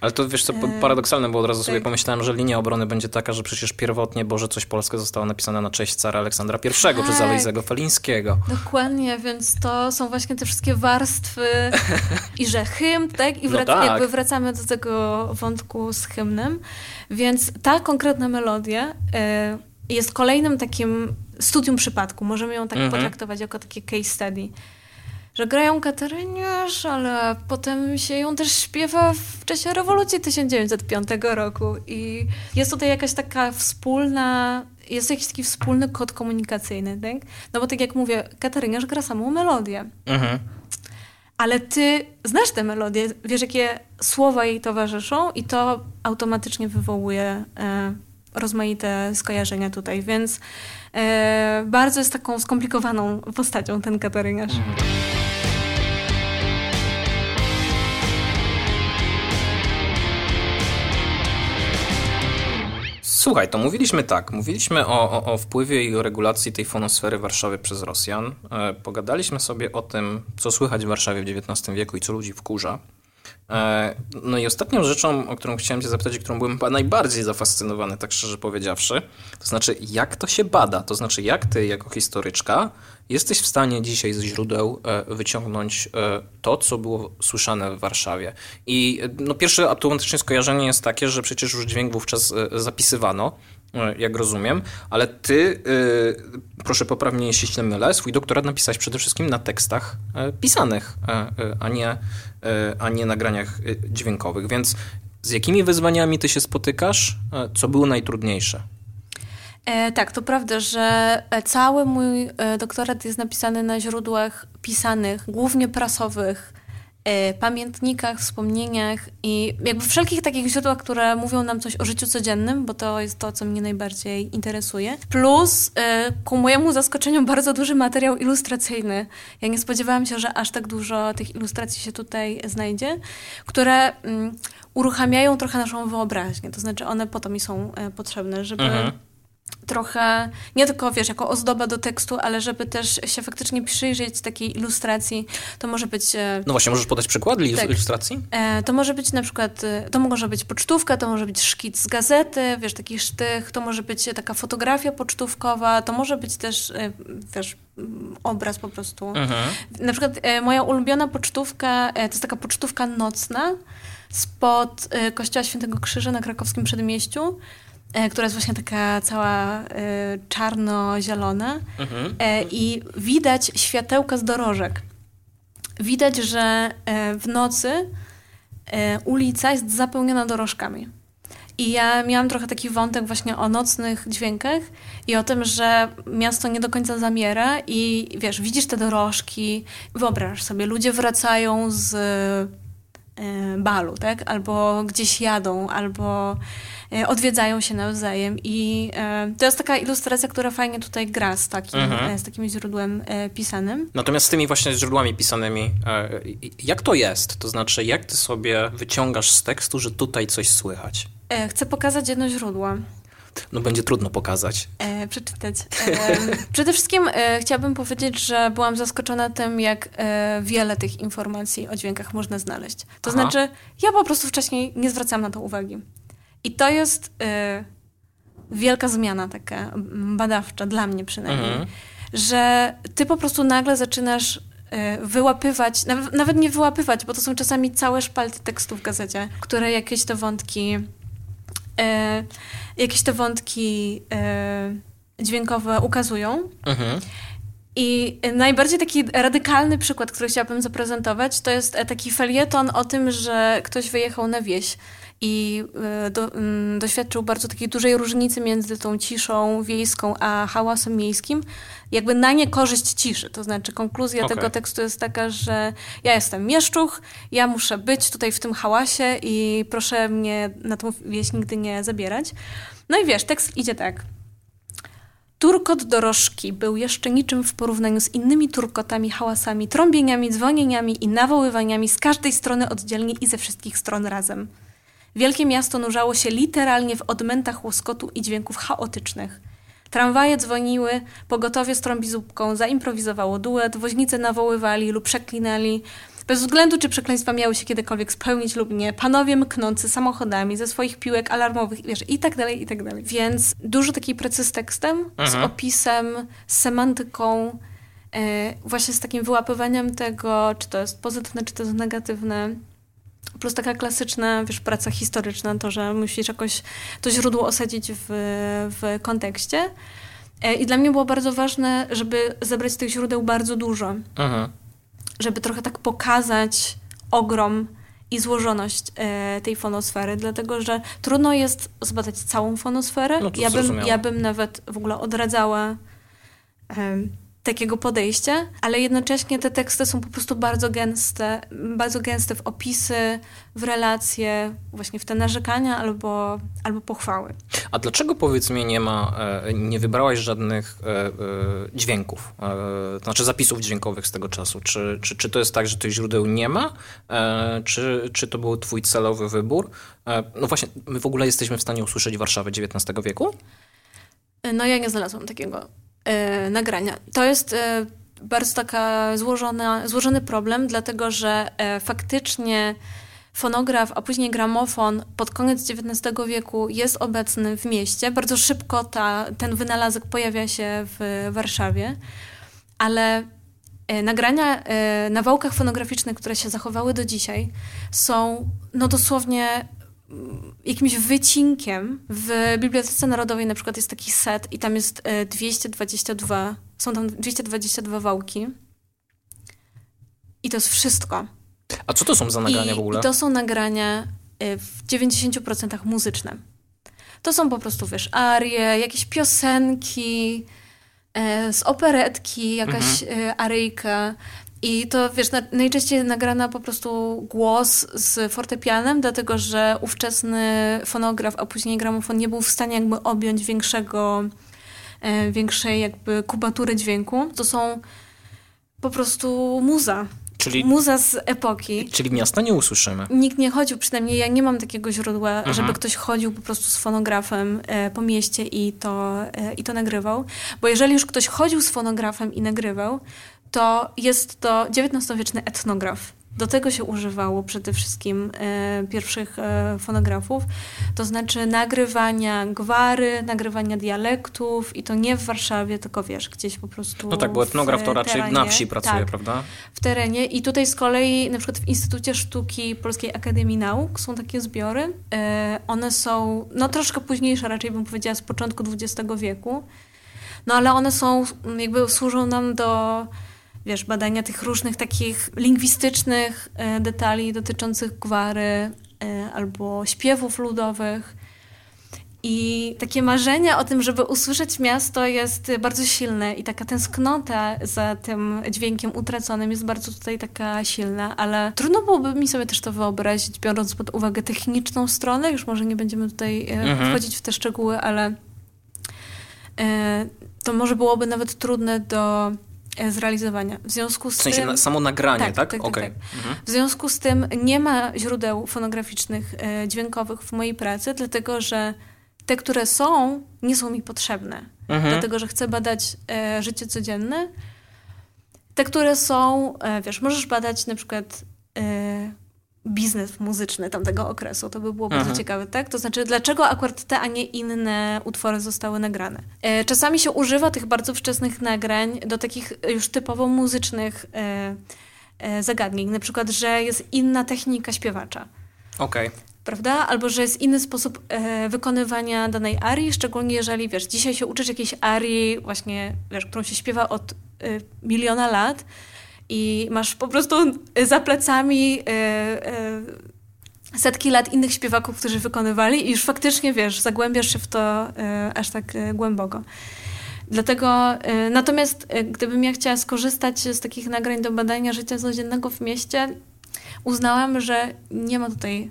Ale to wiesz co, paradoksalne, bo od razu sobie tak. pomyślałem, że linia obrony będzie taka, że przecież pierwotnie Boże Coś Polskie zostało napisane na cześć cara Aleksandra I tak. przez Alejzego Felińskiego. Dokładnie, więc to są właśnie te wszystkie warstwy i że hymn, tak? I wrac- no tak. jakby wracamy do tego wątku z hymnem. Więc ta konkretna melodia y, jest kolejnym takim studium przypadku. Możemy ją tak mhm. potraktować jako takie case study że grają Kataryniarz, ale potem się ją też śpiewa w czasie rewolucji 1905 roku i jest tutaj jakaś taka wspólna, jest jakiś taki wspólny kod komunikacyjny, tak? No bo tak jak mówię, Kataryniarz gra samą melodię. Mhm. Ale ty znasz tę melodię, wiesz jakie słowa jej towarzyszą i to automatycznie wywołuje e, rozmaite skojarzenia tutaj, więc e, bardzo jest taką skomplikowaną postacią ten Kataryniarz. Mhm. Słuchaj, to mówiliśmy tak. Mówiliśmy o, o, o, wpływie i o regulacji tej fonosfery Warszawy przez Rosjan. E, pogadaliśmy sobie o tym, co słychać w Warszawie w XIX wieku i co ludzi wkurza. E, no i ostatnią rzeczą, o którą chciałem cię zapytać, którą byłem najbardziej zafascynowany, tak szczerze powiedziawszy, to znaczy jak to się bada, to znaczy jak ty jako historyczka jesteś w stanie dzisiaj ze źródeł e, wyciągnąć e, to, co było słyszane w Warszawie. I no, pierwsze automatycznie skojarzenie jest takie, że przecież już dźwięk wówczas zapisywano, jak rozumiem, ale ty, proszę popraw mnie, jeśli się mylę, swój doktorat napisałeś przede wszystkim na tekstach pisanych, a nie E, a nie nagraniach e, dźwiękowych. Więc z jakimi wyzwaniami ty się spotykasz? E, co było najtrudniejsze? E, tak, to prawda, że cały mój doktorat jest napisany na źródłach pisanych, głównie prasowych, E, pamiętnikach, wspomnieniach i jakby wszelkich takich źródłach, które mówią nam coś o życiu codziennym, bo to jest to, co mnie najbardziej interesuje. Plus e, ku mojemu zaskoczeniu bardzo duży materiał ilustracyjny. Ja nie spodziewałam się, że aż tak dużo tych ilustracji się tutaj znajdzie, które mm, uruchamiają trochę naszą wyobraźnię. To znaczy one po to mi są e, potrzebne, żeby mhm trochę, nie tylko wiesz, jako ozdoba do tekstu, ale żeby też się faktycznie przyjrzeć takiej ilustracji, to może być... E, no właśnie, możesz podać przykłady tak. ilustracji? E, to może być na przykład, e, to może być pocztówka, to może być szkic z gazety, wiesz, taki sztych, to może być taka fotografia pocztówkowa, to może być też, wiesz, obraz po prostu. Mhm. Na przykład moja ulubiona pocztówka, to jest taka pocztówka nocna spod Kościoła Świętego Krzyża na krakowskim Przedmieściu. E, która jest właśnie taka cała e, czarno-zielona mhm. E, i widać światełka z dorożek. Widać, że w nocy ulica jest zapełniona dorożkami. I ja miałam trochę taki wątek właśnie o nocnych dźwiękach i o tym, że miasto nie do końca zamiera i wiesz, widzisz te dorożki, wyobraź sobie, ludzie wracają z balu, tak? Albo gdzieś jadą, albo odwiedzają się nawzajem i e, to jest taka ilustracja, która fajnie tutaj gra z takim, mhm. E, z takim źródłem pisanym. Natomiast z tymi właśnie źródłami pisanymi, jak to jest? To znaczy, jak ty sobie wyciągasz z tekstu, że tutaj coś słychać? Chcę pokazać jedno źródło. No będzie trudno pokazać. E, przeczytać. E, przede wszystkim e, chciałabym powiedzieć, że byłam zaskoczona tym, jak e, wiele tych informacji o dźwiękach można znaleźć. To Aha. znaczy, ja po prostu wcześniej nie zwracałam na to uwagi. I to jest y, wielka zmiana taka badawcza, dla mnie przynajmniej, mhm. że ty po prostu nagle zaczynasz y, wyłapywać, nawet, nawet, nie wyłapywać, bo to są czasami całe szpalty tekstu w gazecie, które jakieś te wątki, y, jakieś te wątki y, dźwiękowe ukazują. Mhm. I najbardziej taki radykalny przykład, który chciałabym zaprezentować, to jest taki felieton o tym, że ktoś wyjechał na wieś i e, do, mm, doświadczył bardzo takiej dużej różnicy między tą ciszą wiejską a hałasem miejskim, jakby na niekorzyść ciszy. To znaczy konkluzja okay. tego tekstu jest taka, że ja jestem mieszczuch, ja muszę być tutaj w tym hałasie i proszę mnie na tą wieś nigdy nie zabierać. No i wiesz, tekst idzie tak. Turkot dorożki był jeszcze niczym w porównaniu z innymi turkotami, hałasami, trąbieniami, dzwonieniami i nawoływaniami z każdej strony oddzielnie i ze wszystkich stron razem. Wielkie miasto nurzało się literalnie w odmętach łoskotu i dźwięków chaotycznych. Tramwaje dzwoniły, pogotowie z trąbizubką zaimprowizowało duet, woźnice nawoływali lub przeklinali. Bez względu, czy przekleństwa miały się kiedykolwiek spełnić lub nie, panowie mknący samochodami ze swoich piłek alarmowych, wiesz, i tak dalej, i tak dalej. Więc dużo takiej pracy z tekstem, mhm. z opisem, z semantyką, e, właśnie z takim wyłapywaniem tego, czy to jest pozytywne, czy to jest negatywne. Plus taka klasyczna, wiesz, praca historyczna, to, że musisz jakoś to źródło osadzić w, w kontekście. E, I dla mnie było bardzo ważne, żeby zebrać tych źródeł bardzo dużo. Mhm żeby trochę tak pokazać ogrom i złożoność e, tej fonosfery, dlatego że trudno jest zbadać całą fonosferę. No ja, bym, ja bym nawet w ogóle odradzała e, takiego podejścia, ale jednocześnie te teksty są po prostu bardzo gęste, bardzo gęste w opisy, w relacje, właśnie w te narzekania albo, albo pochwały. A dlaczego powiedz mi nie ma, e, nie wybrałaś żadnych e, e, dźwięków, to znaczy zapisów dźwiękowych z tego czasu? Czy, czy, czy to jest tak, że tych źródeł nie ma? Czy, czy to był twój celowy wybór? No właśnie, my w ogóle jesteśmy w stanie usłyszeć Warszawę XIX wieku? No ja nie znalazłam takiego nagrania. To jest e, bardzo taka złożona, złożony problem, dlatego że e, faktycznie fonograf, a później gramofon pod koniec XIX wieku jest obecny w mieście. Bardzo szybko ta, ten wynalazek pojawia się w Warszawie, ale e, nagrania e, na wałkach fonograficznych, które się zachowały do dzisiaj, są no dosłownie jakimś wycinkiem. W Bibliotece Narodowej na przykład jest taki set i tam jest 222, e, są tam 222 wałki. I to jest wszystko. A co to są za nagrania I, w ogóle? I to są nagrania e, w 90% muzyczne. To są po prostu, wiesz, arie, jakieś piosenki, e, z operetki, jakaś mhm. aryjka. I to, wiesz, na, najczęściej nagrana po prostu głos z fortepianem, dlatego że ówczesny fonograf, a później gramofon nie był w stanie jakby objąć większego, e, większej jakby kubatury dźwięku. To są po prostu muza. Czyli, muza z epoki. Czyli miasta nie usłyszymy. Nikt nie chodził, przynajmniej ja nie mam takiego źródła, mhm. żeby ktoś chodził po prostu z fonografem e, po mieście i to, e, i to nagrywał. Bo jeżeli już ktoś chodził z fonografem i nagrywał, to jest to XIX-wieczny etnograf. Do tego się używało przede wszystkim e, pierwszych e, fonografów, to znaczy nagrywania gwary, nagrywania dialektów i to nie w Warszawie, tylko wiesz, gdzieś po prostu. No tak, bo etnograf to raczej terenie. na wsi pracuje, tak, prawda? W terenie. I tutaj z kolei, na przykład w Instytucie Sztuki Polskiej Akademii Nauk są takie zbiory. E, one są, no troszkę późniejsze, raczej bym powiedziała z początku XX wieku. No ale one są, jakby służą nam do wiesz, badania tych różnych takich lingwistycznych e, detali dotyczących gwary e, albo śpiewów ludowych. I takie marzenie o tym, żeby usłyszeć miasto jest bardzo silne i taka tęsknota za tym dźwiękiem utraconym jest bardzo tutaj taka silna, ale trudno byłoby mi sobie też to wyobrazić, biorąc pod uwagę techniczną stronę, już może nie będziemy tutaj e, mhm. wchodzić w te szczegóły, ale to może byłoby nawet trudne do zrealizowania. W związku z w sensie tym... Na, samo nagranie, tak? tak? tak, tak okay. tak. Mhm. W związku z tym nie ma źródeł fonograficznych, e, dźwiękowych w mojej pracy, dlatego że te, które są, nie są mi potrzebne. Mhm. Dlatego, że chcę badać e, życie codzienne. Te, które są, e, wiesz, możesz badać na przykład e, biznes muzyczny tamtego okresu. To by było bardzo mhm. ciekawe, tak? To znaczy, dlaczego akurat te, a nie inne utwory zostały nagrane. E, czasami się używa tych bardzo wczesnych nagrań do takich już typowo muzycznych e, e, zagadnień. Na przykład, że jest inna technika śpiewacza. Okej. Okay. Prawda? Albo, że jest inny sposób e, wykonywania danej arii, szczególnie jeżeli, wiesz, dzisiaj się uczysz jakiejś arii właśnie, wiesz, którą się śpiewa od e, miliona lat, i masz po prostu za plecami e, e, setki lat innych śpiewaków, którzy wykonywali i już faktycznie, wiesz, zagłębiasz się w to aż tak głęboko. Dlatego, natomiast gdybym ja chciała skorzystać z takich nagrań do badania życia codziennego w mieście, uznałam, że nie ma tutaj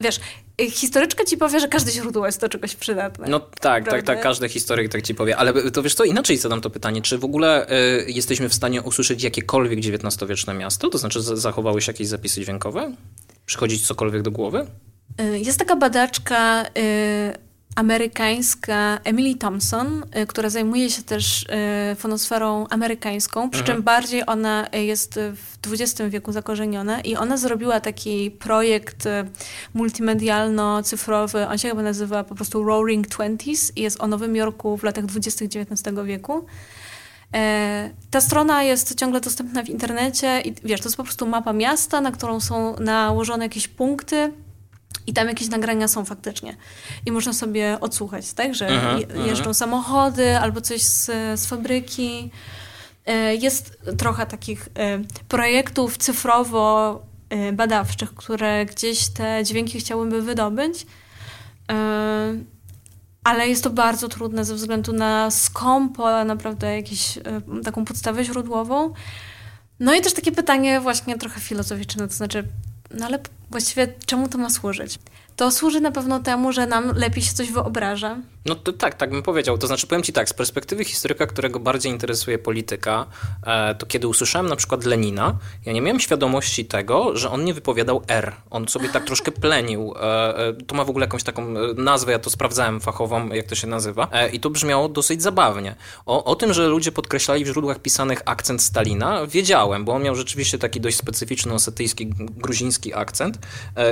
wiesz, historyczka ci powie, że każde źródło jest do czegoś przydatne. No tak, prawda? tak, tak, każdy historyk tak ci powie. Ale to wiesz co, inaczej zadam to pytanie. Czy w ogóle y, jesteśmy w stanie usłyszeć jakiekolwiek XIX-wieczne miasto? To znaczy zachowały się jakieś zapisy dźwiękowe? Przychodzić cokolwiek do głowy? Y, jest taka badaczka y, amerykańska Emily Thompson, y, która zajmuje się też y, fonosferą amerykańską, przy Mhm. czym bardziej ona jest w XX wieku zakorzeniona i ona zrobiła taki projekt y, multimedialno-cyfrowy, on się chyba nazywa po prostu Roaring Twenties i jest o Nowym Jorku w latach 20. XIX wieku. E, Ta strona jest ciągle dostępna w internecie i wiesz, to jest po prostu mapa miasta, na którą są nałożone jakieś punkty i tam jakieś nagrania są faktycznie. I można sobie odsłuchać, tak? Że je- jeżdżą samochody albo coś z, z fabryki. E, Jest trochę takich e, projektów cyfrowo-badawczych, które gdzieś te dźwięki chciałyby wydobyć. E, Ale jest to bardzo trudne ze względu na skąpo, naprawdę jakąś e, taką podstawę źródłową. No i też takie pytanie właśnie trochę filozoficzne, to znaczy, no ale właściwie czemu to ma służyć? To służy na pewno temu, że nam lepiej się coś wyobraża. No to tak, tak bym powiedział. To znaczy powiem ci tak, z perspektywy historyka, którego bardziej interesuje polityka, e, to kiedy usłyszałem na przykład Lenina, ja nie miałem świadomości tego, że on nie wypowiadał R. On sobie tak troszkę plenił. E, e, to ma w ogóle jakąś taką nazwę, ja to sprawdzałem fachową, jak to się nazywa. I to brzmiało dosyć zabawnie. O, o tym, że ludzie podkreślali w źródłach pisanych akcent Stalina, wiedziałem, bo on miał rzeczywiście taki dość specyficzny osetyjski, gruziński akcent.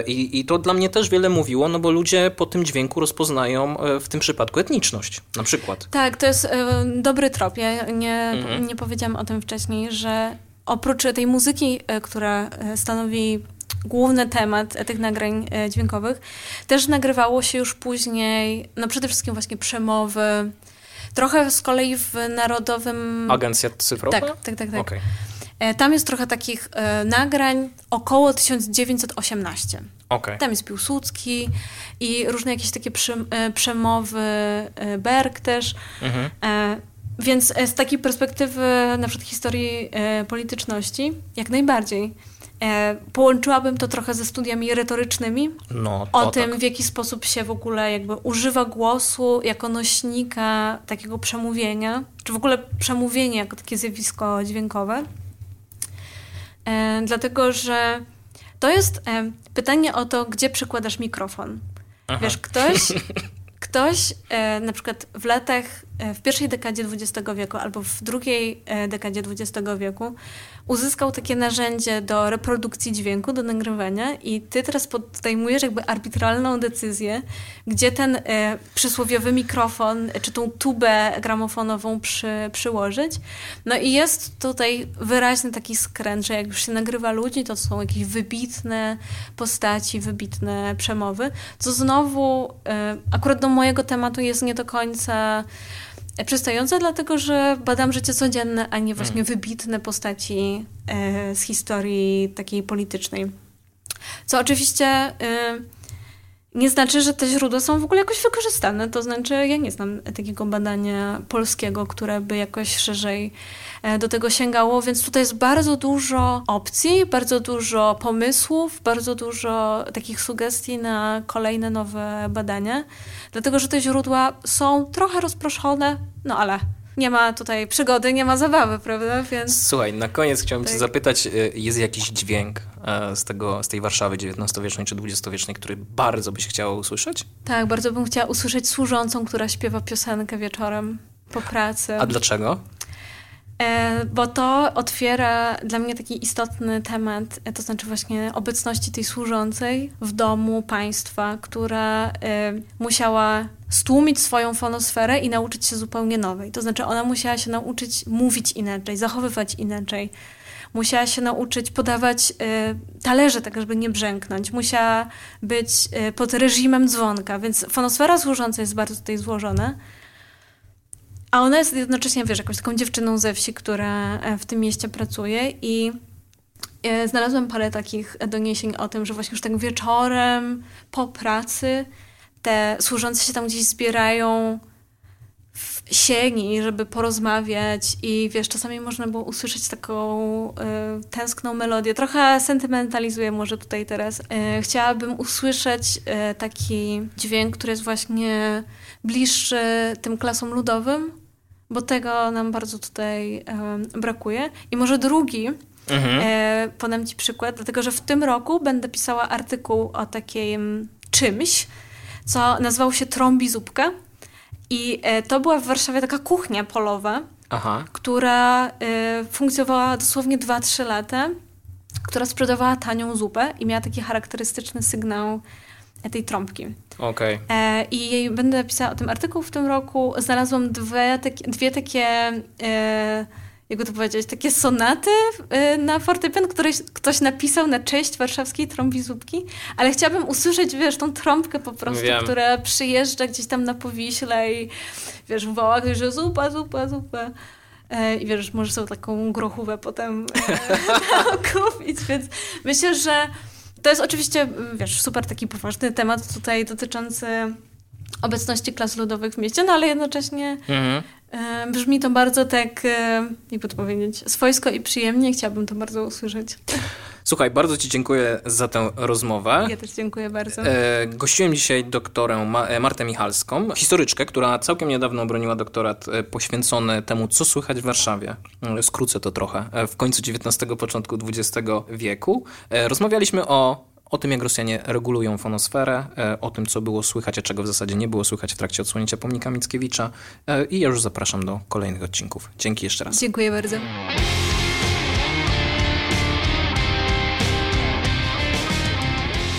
I, I to dla mnie też wiele mówiło, no bo ludzie po tym dźwięku rozpoznają w tym przypadku etniczność, na przykład. Tak, to jest e, dobry trop. Ja nie, Mhm. nie powiedziałam o tym wcześniej, że oprócz tej muzyki, e, która e, stanowi główny temat tych nagrań dźwiękowych, też nagrywało się już później, no przede wszystkim właśnie przemowy, trochę z kolei w Narodowym... Agencja cyfrowa? Tak, tak, tak. tak. E, Tam jest trochę takich nagrań około 1918. Okej. Tam jest Piłsudski i różne jakieś takie e, przemowy, e, Berg też. Mhm. E, Więc z takiej perspektywy na przykład historii polityczności, jak najbardziej. Połączyłabym to trochę ze studiami retorycznymi, No, o tym, tak. w jaki sposób się w ogóle jakby używa głosu jako nośnika takiego przemówienia, czy w ogóle przemówienie jako takie zjawisko dźwiękowe. Dlatego, że to jest e, pytanie o to, gdzie przykładasz mikrofon. Aha. Wiesz, ktoś, ktoś e, na przykład w latach, w pierwszej dekadzie XX wieku albo w drugiej e, dekadzie XX wieku uzyskał takie narzędzie do reprodukcji dźwięku, do nagrywania i ty teraz podejmujesz jakby arbitralną decyzję, gdzie ten e, przysłowiowy mikrofon, e, czy tą tubę gramofonową przy, przyłożyć. No i jest tutaj wyraźny taki skręt, że jak już się nagrywa ludzi, to są jakieś wybitne postaci, wybitne przemowy, co znowu e, akurat do mojego tematu jest nie do końca przystające, dlatego że badam życie codzienne, a nie właśnie wybitne postaci e, z historii takiej politycznej. Co oczywiście e, nie znaczy, że te źródła są w ogóle jakoś wykorzystane. To znaczy, ja nie znam takiego badania polskiego, które by jakoś szerzej do tego sięgało, więc tutaj jest bardzo dużo opcji, bardzo dużo pomysłów, bardzo dużo takich sugestii na kolejne nowe badania, dlatego że te źródła są trochę rozproszone, no ale nie ma tutaj przygody, nie ma zabawy, prawda? Więc Słuchaj, na koniec chciałem cię Tak. zapytać, y, jest jakiś dźwięk e, z, tego, z tej Warszawy XIX-wiecznej czy XX-wiecznej, który bardzo byś chciała usłyszeć? tak, bardzo bym chciała usłyszeć służącą, która śpiewa piosenkę wieczorem po pracy. A dlaczego? E, Bo to otwiera dla mnie taki istotny temat, e, to znaczy właśnie obecności tej służącej w domu państwa, która e, musiała stłumić swoją fonosferę i nauczyć się zupełnie nowej. To znaczy ona musiała się nauczyć mówić inaczej, zachowywać inaczej. Musiała się nauczyć podawać talerze tak, żeby nie brzęknąć. Musiała być pod reżimem dzwonka, więc fonosfera służąca jest bardzo tutaj złożona. A ona jest jednocześnie, wiesz, jakąś taką dziewczyną ze wsi, która e, w tym mieście pracuje i e, znalazłam parę takich doniesień o tym, że właśnie już tak wieczorem po pracy te służące się tam gdzieś zbierają w sieni, żeby porozmawiać i wiesz, czasami można było usłyszeć taką e, tęskną melodię. Trochę sentymentalizuję może tutaj teraz. E, chciałabym usłyszeć e, taki dźwięk, który jest właśnie bliższy tym klasom ludowym, bo tego nam bardzo tutaj brakuje. I może drugi, Mhm. e, podam Ci przykład, dlatego że w tym roku będę pisała artykuł o takim czymś, co nazywało się Trąbi Zupka. I e, to była w Warszawie taka kuchnia polowa, Aha. która e, funkcjonowała dosłownie 2-3 lata, która sprzedawała tanią zupę i miała taki charakterystyczny sygnał tej trąbki. Okej. E, I będę pisała o tym artykuł w tym roku. Znalazłam dwie, takie, dwie takie e, jakby to powiedzieć, takie sonaty e, na fortepian, które ktoś napisał na cześć warszawskiej trąbi zupki, ale chciałabym usłyszeć, wiesz, tą trąbkę po prostu, Wiem. która przyjeżdża gdzieś tam na Powiśle i wiesz, woła ktoś, że zupa, zupa, zupa. E, I wiesz, możesz sobie taką grochówę potem kupić, więc myślę, że to jest oczywiście, wiesz, super taki poważny temat tutaj dotyczący obecności klas ludowych w mieście, no ale jednocześnie Mhm. e, brzmi to bardzo tak, e, jakby to powiedzieć, swojsko i przyjemnie. Chciałabym to bardzo usłyszeć. Słuchaj, bardzo Ci dziękuję za tę rozmowę. Ja też dziękuję bardzo. E, gościłem dzisiaj doktorę Ma- e, Martę Michalską, historyczkę, która całkiem niedawno obroniła doktorat e, poświęcony temu, co słychać w Warszawie. E, Skrócę to trochę. W końcu XIX, początku XX wieku. E, Rozmawialiśmy o, o tym, jak Rosjanie regulują fonosferę, o tym, co było słychać, a czego w zasadzie nie było słychać w trakcie odsłonięcia pomnika Mickiewicza. I ja już zapraszam do kolejnych odcinków. Dzięki jeszcze raz. Dziękuję bardzo.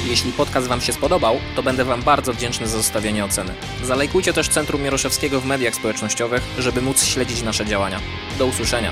Jeśli podcast Wam się spodobał, to będę Wam bardzo wdzięczny za zostawienie oceny. Zalajkujcie też Centrum Mieroszewskiego w mediach społecznościowych, żeby móc śledzić nasze działania. Do usłyszenia.